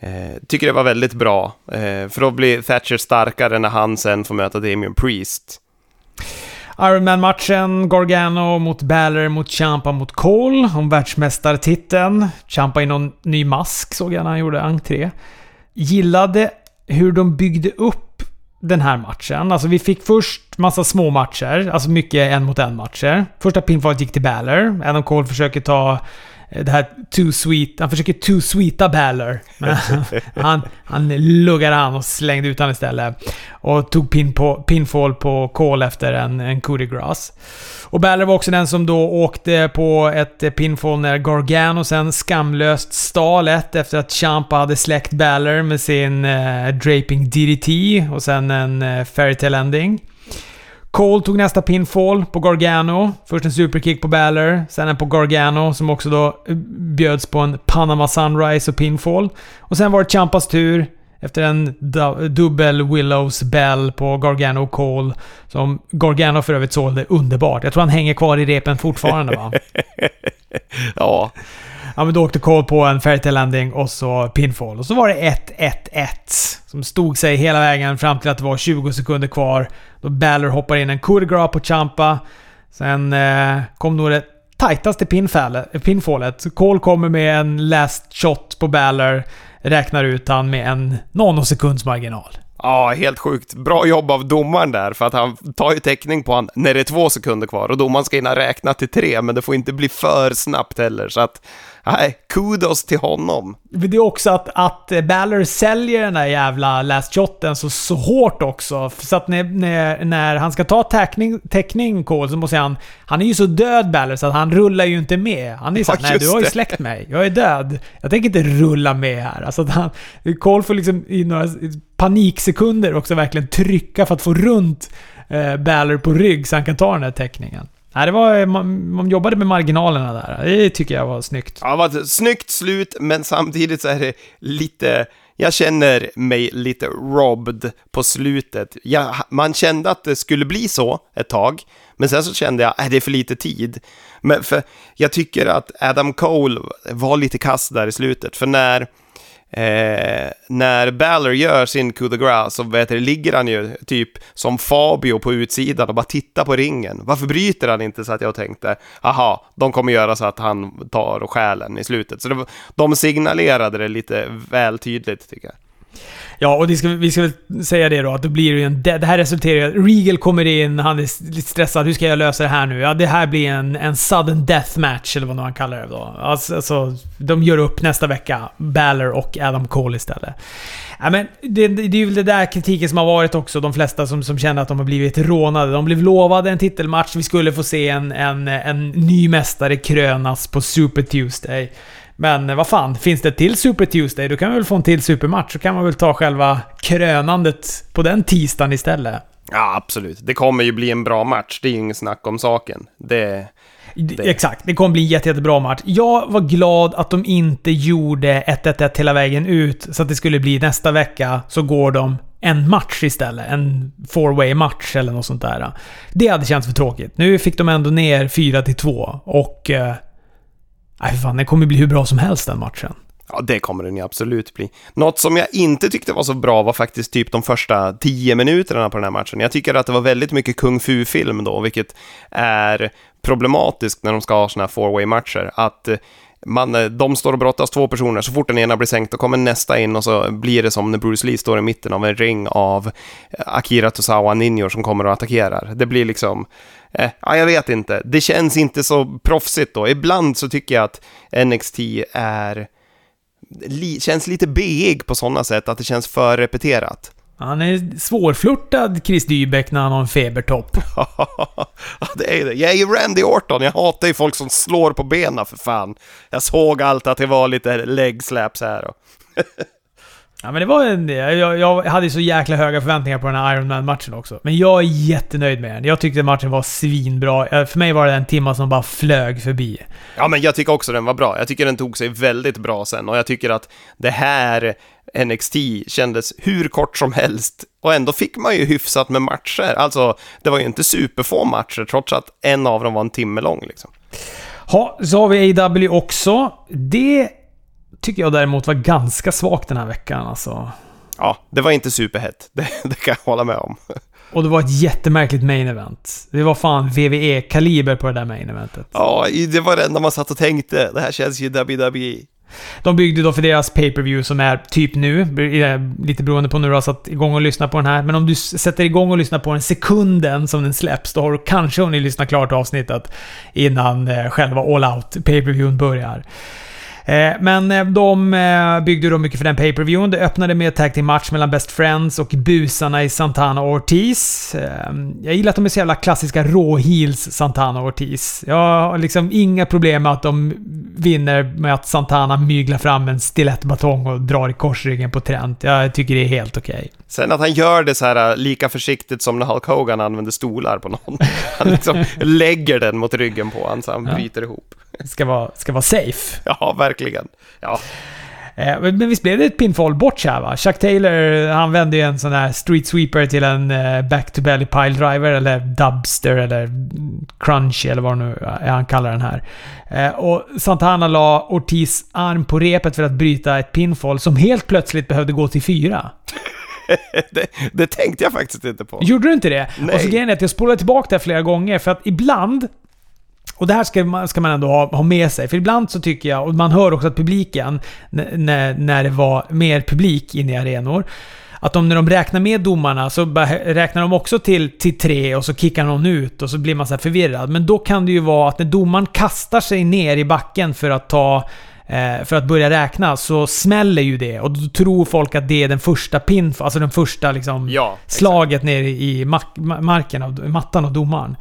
Eh, tycker det var väldigt bra, eh, för då blir Thatcher starkare när han sen får möta Damien Priest. Ironman-matchen, Gargano mot Balor mot Champa mot Cole om världsmästartiteln. Champa i någon ny mask såg jag när han gjorde entré. Gillade hur de byggde upp den här matchen. Alltså vi fick först massa små matcher, alltså mycket en mot en matcher. Första pinfallet gick till Balor. Adam Cole försöker ta det här too sweet. Han försöker too sweeta Balor. Men [LAUGHS] han, han luggade han och slängde ut han istället. Och tog pin på, pinfall på Cole efter en, en coup de grace. Och Balor var också den som då åkte på ett pinfall när Gargano sen skamlöst stal ett efter att Champa hade släckt Balor med sin eh, Draping DDT och sen en eh, Fairytale Ending. Cole tog nästa pinfall på Gargano. Först en superkick på Balor, sen en på Gargano som också då eh, bjöds på en Panama Sunrise och pinfall. Och sen var det Champas tur efter en dubbel Willows Bell på Gargano och Cole. Som Gargano för övrigt sålde underbart. Jag tror han hänger kvar i repen fortfarande va? [LAUGHS] ja. Ja men då åkte Cole på en fairytale landing och så pinfall. Och så var det 1-1-1. Som stod sig hela vägen fram till att det var 20 sekunder kvar. Då Baller hoppar in en coup de grace på Champa. Sen eh, kom nog det tajtaste pinfallet. Cole kommer med en last shot på Baller, Räknar ut han med en nanosekunds marginal. Ja, helt sjukt. Bra jobb av domaren där, för att han tar ju täckning på han när det är två sekunder kvar och domaren ska hinna räkna till tre, men det får inte bli för snabbt heller, så att nej, kudos till honom. Det är också att, att Balor säljer den där jävla last shoten så, så hårt också. Så att när, när, när han ska ta täckning, täckning Cole så måste han... Han är ju så död Balor så att han rullar ju inte med. Han är såhär, Ja, nej du har ju det." släckt mig. Jag är död. Jag tänker inte rulla med här. Alltså att han... Cole får liksom i några paniksekunder också verkligen trycka för att få runt eh, Balor på rygg så han kan ta den här täckningen. Nej, det var, eh, man, man jobbade med marginalerna där. Det tycker jag var snyggt. Ja, det var ett snyggt slut, men samtidigt så är det lite... Jag känner mig lite robbed på slutet. Jag, man kände att det skulle bli så ett tag, men sen så kände jag att det är för lite tid. Men för jag tycker att Adam Cole var lite kass där i slutet, för när eh, när Balor gör sin coup de grace så vet du, ligger han ju typ som Fabio på utsidan och bara tittar på ringen. Varför bryter han inte så att jag tänkte, aha, de kommer göra så att han tar och stjäl i slutet. Så det, de signalerade det lite väl tydligt tycker jag. Ja, och ska, vi ska väl säga det då, att då blir det ju en... Det, här resulterar i att Regal kommer in, han är lite stressad. Hur ska jag lösa det här nu? Ja, det här blir en, en sudden death match, eller vad man kallar det då. Alltså, alltså, de gör upp nästa vecka. Balor och Adam Cole istället. Ja, men det, det, är ju väl det där kritiken som har varit också. De flesta som, som känner att de har blivit rånade. De blev lovade en titelmatch. Vi skulle få se en, en, en ny mästare krönas på Super Tuesday. Men eh, vad fan, finns det ett till Super Tuesday, då kan vi väl få en till supermatch. Så kan man väl ta själva krönandet på den tisdagen istället. Ja, absolut. Det kommer ju bli en bra match. Det är ju inget snack om saken. Det... Det. Exakt, det kommer bli en jätte, jättebra match. Jag var glad att de inte gjorde 1-1-1 hela vägen ut, så att det skulle bli nästa vecka så går de en match istället. En four way match eller något sånt där. Det hade känts för tråkigt. Nu fick de ändå ner 4 2 och eh, Nej, fan, det kommer bli hur bra som helst den matchen. Ja, det kommer den ju absolut bli. Något som jag inte tyckte var så bra var faktiskt typ de första tio minuterna på den här matchen. Jag tycker att det var väldigt mycket kung fu-film då, vilket är problematiskt när de ska ha såna här four way matcher Att eh, man, eh, de står och brottas två personer, så fort den ena blir sänkt, då kommer nästa in och så blir det som när Bruce Lee står i mitten av en ring av eh, Akira Tosawa ninjor som kommer och attackerar. Det blir liksom, eh, ja, jag vet inte. Det känns inte så proffsigt då. Ibland så tycker jag att NXT är, li, känns lite beig på sådana sätt, att det känns för repeterat. Han är svårflörtad, Chris Dybeck, när han har en febertopp. [LAUGHS] ja, det är det. Jag är ju Randy Orton. Jag hatar ju folk som slår på benen för fan. Jag såg allt att det var lite leg slaps här. [LAUGHS] Ja men det var en... Jag, jag hade så jäkla höga förväntningar på den här Iron man matchen också. Men jag är jättenöjd med den. Jag tyckte matchen var svinbra. För mig var det en timma som bara flög förbi. Ja men jag tycker också den var bra. Jag tycker den tog sig väldigt bra sen och jag tycker att det här NXT kändes hur kort som helst och ändå fick man ju hyfsat med matcher. Alltså, det var ju inte superfå matcher trots att en av dem var en timme lång liksom. Ja, så har vi AW också. Det tycker jag däremot var ganska svagt den här veckan alltså. Ja, det var inte superhett. [LAUGHS] Det, det kan jag hålla med om. Och det var ett jättemärkligt main event. Det var fan VVE-kaliber på det där main eventet. Ja, det var det enda man satt och tänkte. Det här känns ju WWE. De byggde då för deras pay-per-view som är typ nu, lite beroende på när du har satt igång och lyssnat på den här. Men om du sätter igång och lyssnar på den sekunden som den släpps, då har du kanske hunnit lyssna klart avsnittet innan eh, själva all out pay-per-viewn börjar. Eh, men eh, de eh, byggde då mycket för den pay-per-viewen. Det öppnade med tag team match mellan Best Friends och busarna i Santana och Ortiz. Jag gillar att de är så jävla klassiska råheels Santana och Ortiz. Jag har liksom inga problem med att de vinner med att Santana myglar fram en stilettbatong och drar i korsryggen på Trent. Jag tycker det är helt okej. Okay. Sen att han gör det så här lika försiktigt som när Hulk Hogan använder stolar på någon. [LAUGHS] Han liksom lägger den mot ryggen på honom så han ja. bryter ihop. Ska vara, ska vara safe. Ja, verkligen. Ja. Eh, men visst blev det ett pinfall bort här va? Chuck Taylor, han vände ju en sån här street sweeper till en eh, back to belly pile driver eller dubster eller crunchy eller vad nu han kallar den här. Eh, och Santana la Ortiz arm på repet för att bryta ett pinfall som helt plötsligt behövde gå till fyra. [LAUGHS] det, det, tänkte jag faktiskt inte på. Gjorde du inte det? Nej. Och så grejen är att jag spolade tillbaka det flera gånger för att ibland och det här ska man, ska man ändå ha, ha med sig. För ibland så tycker jag, och man hör också att publiken, när, när det var mer publik inne i arenor, att de, när de räknar med domarna så räknar de också till, till tre och så kickar någon ut och så blir man så förvirrad. Men då kan det ju vara att när domaren kastar sig ner i backen för att ta eh, för att börja räkna så smäller ju det och då tror folk att det är den första pin, alltså den första liksom ja, slaget ner i marken, av, mattan av domaren.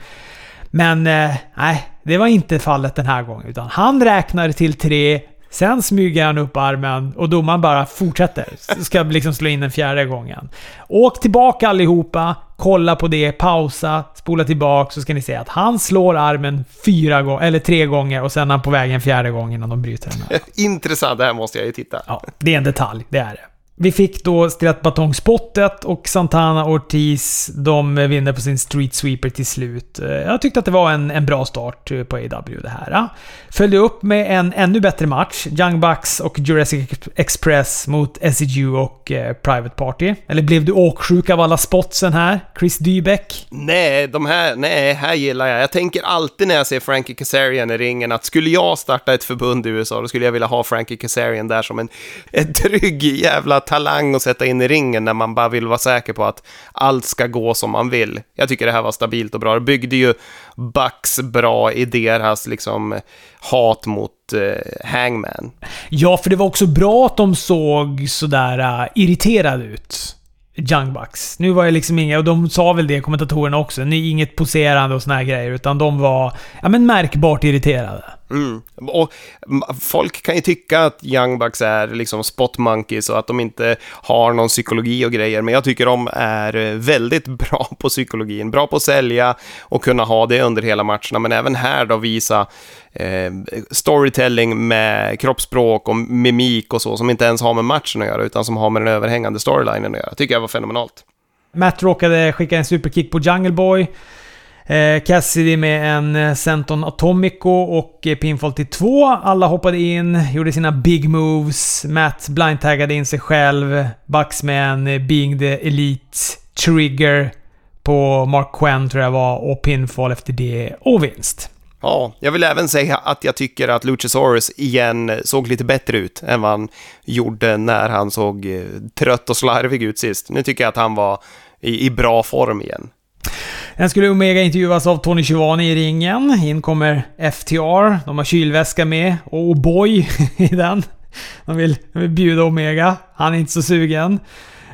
Men eh, nej, det var inte fallet den här gången. Utan han räknar till tre, sen smyger han upp armen och domaren bara fortsätter. Ska liksom slå in den fjärde gången. Åk tillbaka allihopa, kolla på det, pausa, spola tillbaka så ska ni se att han slår armen fyra gånger, eller tre gånger och sen är han på väg en fjärde gång innan de bryter den. [LAUGHS] Intressant, det här måste jag ju titta. Ja, det är en detalj, det är det. Vi fick då Stilat och Santana Ortiz, de vinner på sin Street Sweeper till slut. Eh, jag tyckte att det var en, en bra start eh, på AW det här. Eh. Följde upp med en ännu bättre match. Young Bucks och Jurassic Express mot SCU och eh, Private Party. Eller blev du åksjuk av alla spotsen här? Chris Dybeck? Nej, de här, nej, här gillar jag. Jag tänker alltid när jag ser Frankie Kazarian i ringen att skulle jag starta ett förbund i USA, då skulle jag vilja ha Frankie Kazarian där som en, en trygg jävla talang att sätta in i ringen när man bara vill vara säker på att allt ska gå som man vill. Jag tycker det här var stabilt och bra. Det byggde ju Bucks bra i deras alltså liksom hat mot eh, Hangman. Ja, för det var också bra att de såg sådär uh, irriterade ut. Young Bucks. Nu var det liksom inga, och de sa väl det, kommentatorerna också, ni inget poserande och såna här grejer, utan de var, ja men märkbart irriterade. Mm. Och folk kan ju tycka att Young Bucks är liksom spot monkeys och att de inte har någon psykologi och grejer, men jag tycker de är väldigt [LAUGHS] bra på psykologin, bra på att sälja och kunna ha det under hela matcherna, men även här då visa eh, storytelling med kroppsspråk och mimik och så, som inte ens har med matchen att göra, utan som har med den överhängande storylinen att göra. tycker jag var fenomenalt. Matt råkade skicka en superkick på Jungle Boy. Eh, Cassidy med en eh, Senton Atomico och eh, pinfall till två. Alla hoppade in, gjorde sina big moves. Matt blindtaggade in sig själv. Bucks med en Being the Elite Trigger på Mark Quinn tror jag var och pinfall efter det och vinst. Ja, jag vill även säga att jag tycker att Luchasaurus igen såg lite bättre ut än vad han gjorde när han såg trött och slarvig ut sist. Nu tycker jag att han var i, i bra form igen. Sen skulle Omega intervjuas av Tony Schivani i ringen. In kommer FTR. De har kylväska med. Och boy [LAUGHS] i den. De vill, de vill bjuda Omega. Han är inte så sugen.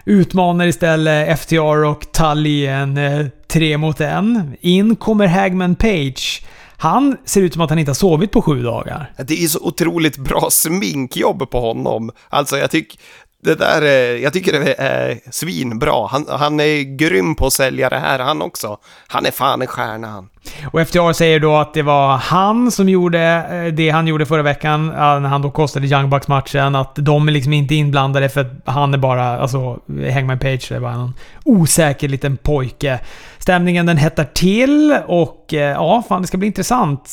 Utmanar istället FTR och Tully en eh, tre mot en. In kommer Hagman Page. Han ser ut som att han inte har sovit på sju dagar. Det är så otroligt bra sminkjobb på honom. Alltså jag tycker det där, jag tycker det är svinbra. Han, han är grym på att sälja det här han också. Han är fan en stjärna han. Och FTR säger då att det var han som gjorde eh, det han gjorde förra veckan eh, när han då kostade Young Bucks matchen. Att de är liksom inte inblandade för att han är bara, alltså Hangman Page är bara en osäker liten pojke. Stämningen den hettar till och eh, ja, fan det ska bli intressant.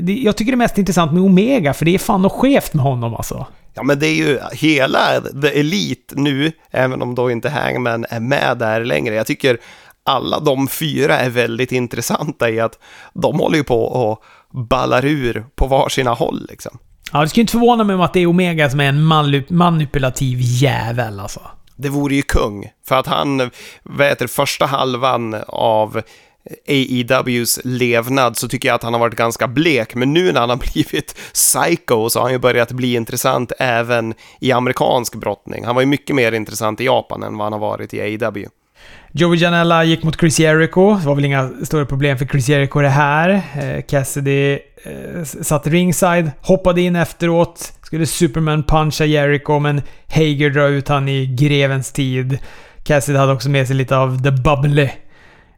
Jag tycker det är mest intressant med Omega för det är fan något skevt med honom alltså. Ja, men det är ju hela The Elite nu, även om då inte Hangman är med där längre. Jag tycker alla de fyra är väldigt intressanta i att de håller ju på och ballar ur på varsina håll liksom. Ja, det skulle inte förvåna mig om att det är Omega som är en manipulativ jävel alltså. Det vore ju kung, för att han, vad heter första halvan av AEWs levnad så tycker jag att han har varit ganska blek, men nu när han har [LAUGHS] blivit psycho så har han ju börjat bli intressant även i amerikansk brottning. Han var ju mycket mer intressant i Japan än vad han har varit i AEW. Joey Janella gick mot Chris Jericho. Det var väl inga stora problem för Chris Jericho det här. Eh, Cassidy eh, satt ringside, hoppade in efteråt, skulle Superman puncha Jericho, men Hager drar ut han i grevens tid. Cassidy hade också med sig lite av the bubbly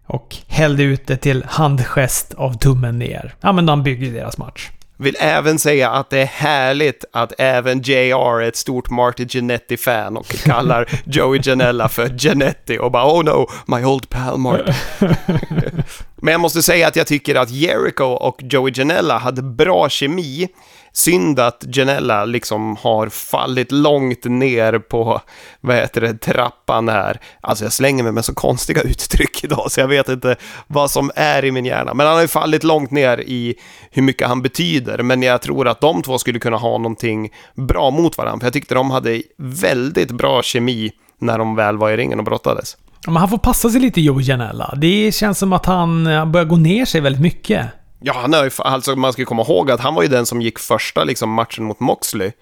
och hällde ut det till handgest av tummen ner. Ja, men de byggde deras match. Vill även säga att det är härligt att även JR är ett stort Marty Jannetty-fan och [LAUGHS] kallar Joey Janella för Janetti och bara oh no, my old pal Marty. [LAUGHS] Men jag måste säga att jag tycker att Jericho och Joey Janella hade bra kemi Synd att Janella liksom har fallit långt ner på, vad heter det, trappan här. Alltså jag slänger mig med så konstiga [LAUGHS] uttryck idag så jag vet inte vad som är i min hjärna. Men han har ju fallit långt ner i hur mycket han betyder. Men jag tror att de två skulle kunna ha någonting bra mot varandra. För jag tyckte de hade väldigt bra kemi när de väl var i ringen och brottades. Men han får passa sig lite, Joe Janella. Det känns som att han eh, börjar gå ner sig väldigt mycket. Ja, han är, alltså man ska komma ihåg att han var ju den som gick första liksom, matchen mot Moxley.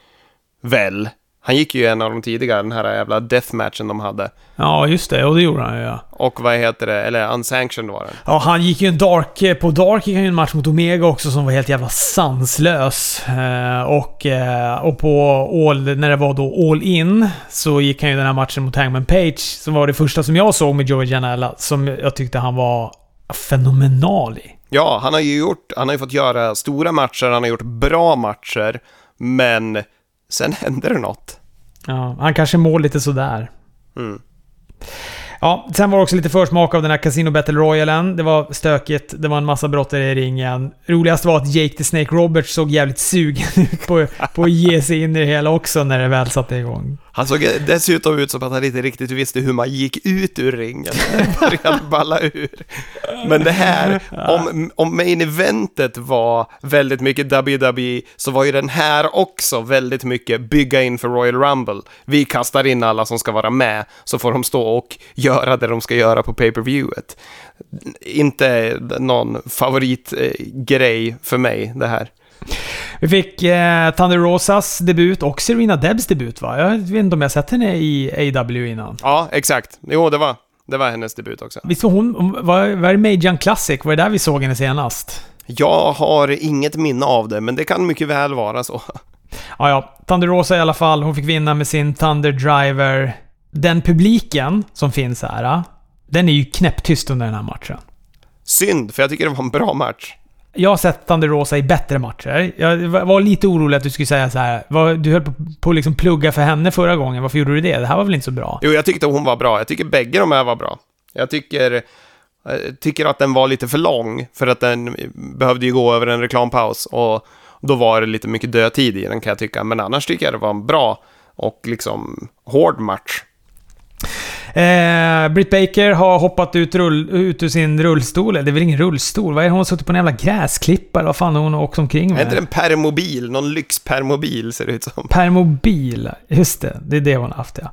Väl? Han gick ju en av de tidigare, den här jävla deathmatchen de hade. Ja, just det. Och det gjorde han ju, ja. Och vad heter det? Eller unsanctioned var det. Ja, han gick ju en dark... På dark gick han ju en match mot Omega också som var helt jävla sanslös. Eh, och, eh, och på all... När det var då all in så gick han ju den här matchen mot Hangman Page. Som var det första som jag såg med Joey Janela. Som jag tyckte han var fenomenal i. Ja, han har ju gjort, han har ju fått göra stora matcher, han har gjort bra matcher, men sen händer det något. Ja, han kanske mår lite sådär. Mm. Ja, sen var det också lite försmak av den här Casino Battle Royalen. Det var stökigt, det var en massa brottare i ringen. Roligast var att Jake the Snake Roberts såg jävligt sugen ut [LAUGHS] på, på att ge sig in i det hela också när det väl satte igång. Han såg dessutom ut som att han inte riktigt visste hur man gick ut ur ringen. Det började balla ur. Men det här, om, om main eventet var väldigt mycket WWE, så var ju den här också väldigt mycket bygga in för Royal Rumble. Vi kastar in alla som ska vara med, så får de stå och göra det de ska göra på pay-per-viewet. Inte någon favoritgrej för mig, det här. Vi fick eh, Thunder Rosas debut och Serena Debs debut va? Jag vet inte om jag sett henne i AW innan. Ja, exakt. Jo, det var, det var hennes debut också. Visst var hon... Var, var det Majan Classic? Var det där vi såg henne senast? Jag har inget minne av det, men det kan mycket väl vara så. Ja, ja. Thunder Rosa i alla fall. Hon fick vinna med sin Thunder Driver. Den publiken som finns här, den är ju knäpptyst under den här matchen. Synd, för jag tycker det var en bra match. Jag har sett Thunder Rosa i bättre matcher. Jag var lite orolig att du skulle säga så här. Du höll på att liksom plugga för henne förra gången. Varför gjorde du det? Det här var väl inte så bra? Jo, jag tyckte hon var bra. Jag tycker bägge de här var bra. Jag tycker, jag tycker att den var lite för lång, för att den behövde ju gå över en reklampaus. Och då var det lite mycket dödtid i den kan jag tycka. Men annars tycker jag det var en bra och liksom hård match. Eh, Britt Baker har hoppat ut, rull, ut ur sin rullstol. Det är väl ingen rullstol? Vad är det? Hon har suttit på en jävla gräsklippa eller vad fan har hon åkt omkring med? Är inte det en permobil? Någon lyxpermobil ser det ut som. Permobil, just det. Det är det hon har haft ja.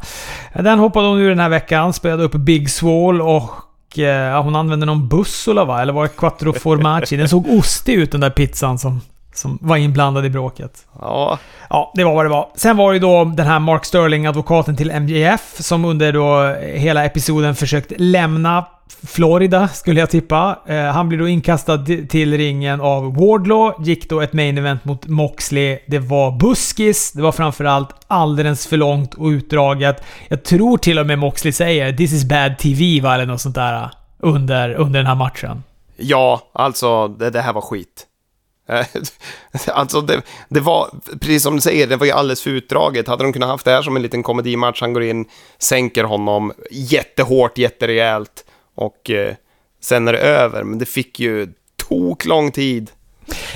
Den hoppade hon ur den här veckan, spelade upp Big Swall och eh, hon använde någon bussola va? Eller var det quattro formaggi? Den såg ostig ut den där pizzan som som var inblandad i bråket. Ja. Ja, det var vad det var. Sen var det ju då den här Mark Sterling, advokaten till MJF, som under då hela episoden försökt lämna Florida, skulle jag tippa. Eh, han blir då inkastad till ringen av Wardlaw, gick då ett main event mot Moxley. Det var buskis, det var framförallt alldeles för långt och utdraget. Jag tror till och med Moxley säger “This is bad TV” va, eller något sånt där under, under den här matchen. Ja, alltså det, det här var skit. Eh, [LAUGHS] alltså det, det, var, precis som du säger, det var ju alldeles för utdraget. Hade de kunnat haft det här som en liten komedimatch, han går in, sänker honom jättehårt, jätterejält och eh, sen är det över. Men det fick ju tok lång tid.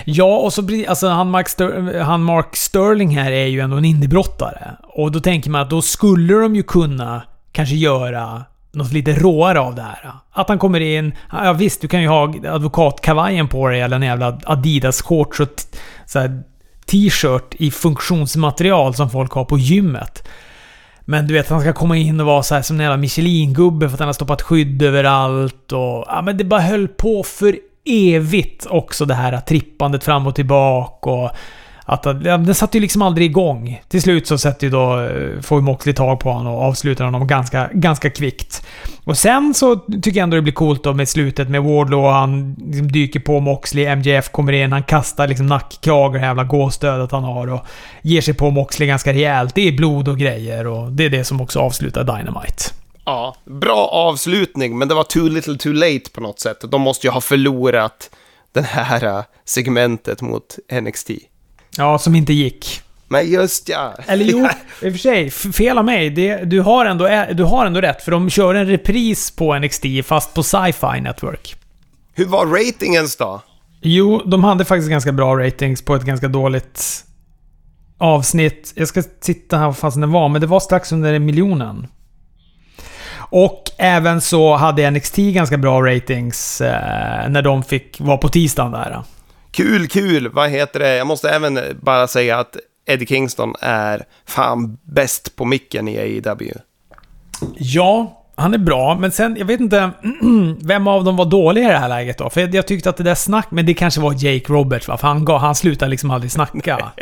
Ja, och så blir alltså han Mark, Ster han Mark Sterling här är ju ändå en indiebrottare. Och då tänker man att då skulle de ju kunna kanske göra något lite råare av det här. Att han kommer in, ja visst du kan ju ha advokatkavajen på dig eller en jävla Adidas-shorts och t-shirt i funktionsmaterial som folk har på gymmet. Men du vet, han ska komma in och vara så här som en jävla Michelin-gubbe för att han har stoppat skydd överallt och... Ja men det bara höll på för evigt också det här trippandet fram och tillbaka och... Att, ja, den satte ju liksom aldrig igång. Till slut så sätter ju då, eh, får ju Moxley tag på honom och avslutar honom ganska, ganska kvickt. Och sen så tycker jag ändå det blir coolt då med slutet med Wardlow. Han liksom dyker på Moxley, MJF kommer in, han kastar liksom nackkrage, det jävla gåstödet han har och ger sig på Moxley ganska rejält. Det är blod och grejer och det är det som också avslutar Dynamite. Ja, bra avslutning, men det var too little too late på något sätt. De måste ju ha förlorat det här eh, segmentet mot NXT. Ja, som inte gick. Men just ja. Eller jo, [LAUGHS] i och för sig. Fel av mig. Det, du, har ändå, du har ändå rätt, för de kör en repris på NXT, fast på Sci-Fi Network. Hur var ratingens då? Jo, de hade faktiskt ganska bra ratings på ett ganska dåligt avsnitt. Jag ska titta här vad fasen det var, men det var strax under miljonen. Och även så hade NXT ganska bra ratings eh, när de fick vara på tisdagen där. Kul, kul! Vad heter det? Jag måste även bara säga att Eddie Kingston är fan bäst på micken i AEW. Ja, han är bra, men sen, jag vet inte [CLEARS THROAT] vem av dem var dålig i det här läget då? För jag tyckte att det där snack, men det kanske var Jake Roberts va? För han, han slutade liksom aldrig snacka. [LAUGHS]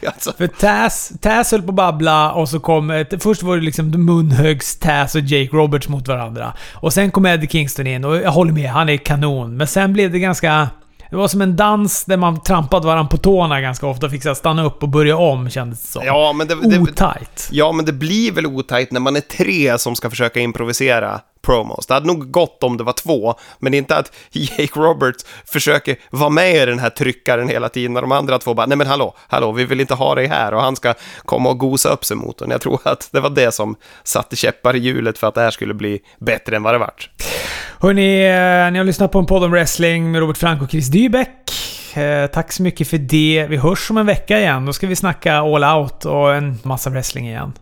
[LAUGHS] Alltså. För Taz, Taz höll på att babbla och så kom... Först var det liksom munhögs Taz och Jake Roberts mot varandra. Och sen kom Eddie Kingston in och jag håller med, han är kanon. Men sen blev det ganska... Det var som en dans där man trampade varandra på tårna ganska ofta och fick så stanna upp och börja om kändes det som. Ja, men det, otajt. Ja, men det blir väl otajt när man är tre som ska försöka improvisera promos. Det hade nog gått om det var två, men inte att Jake Roberts försöker vara med i den här tryckaren hela tiden när de andra två bara nej men hallå, hallå, vi vill inte ha dig här och han ska komma och gosa upp sig mot honom. Jag tror att det var det som satte käppar i hjulet för att det här skulle bli bättre än vad det vart. Hörni, eh, ni har lyssnat på en podd om wrestling med Robert Frank och Chris Dybeck. Eh, tack så mycket för det. Vi hörs om en vecka igen. Då ska vi snacka all out och en massa wrestling igen.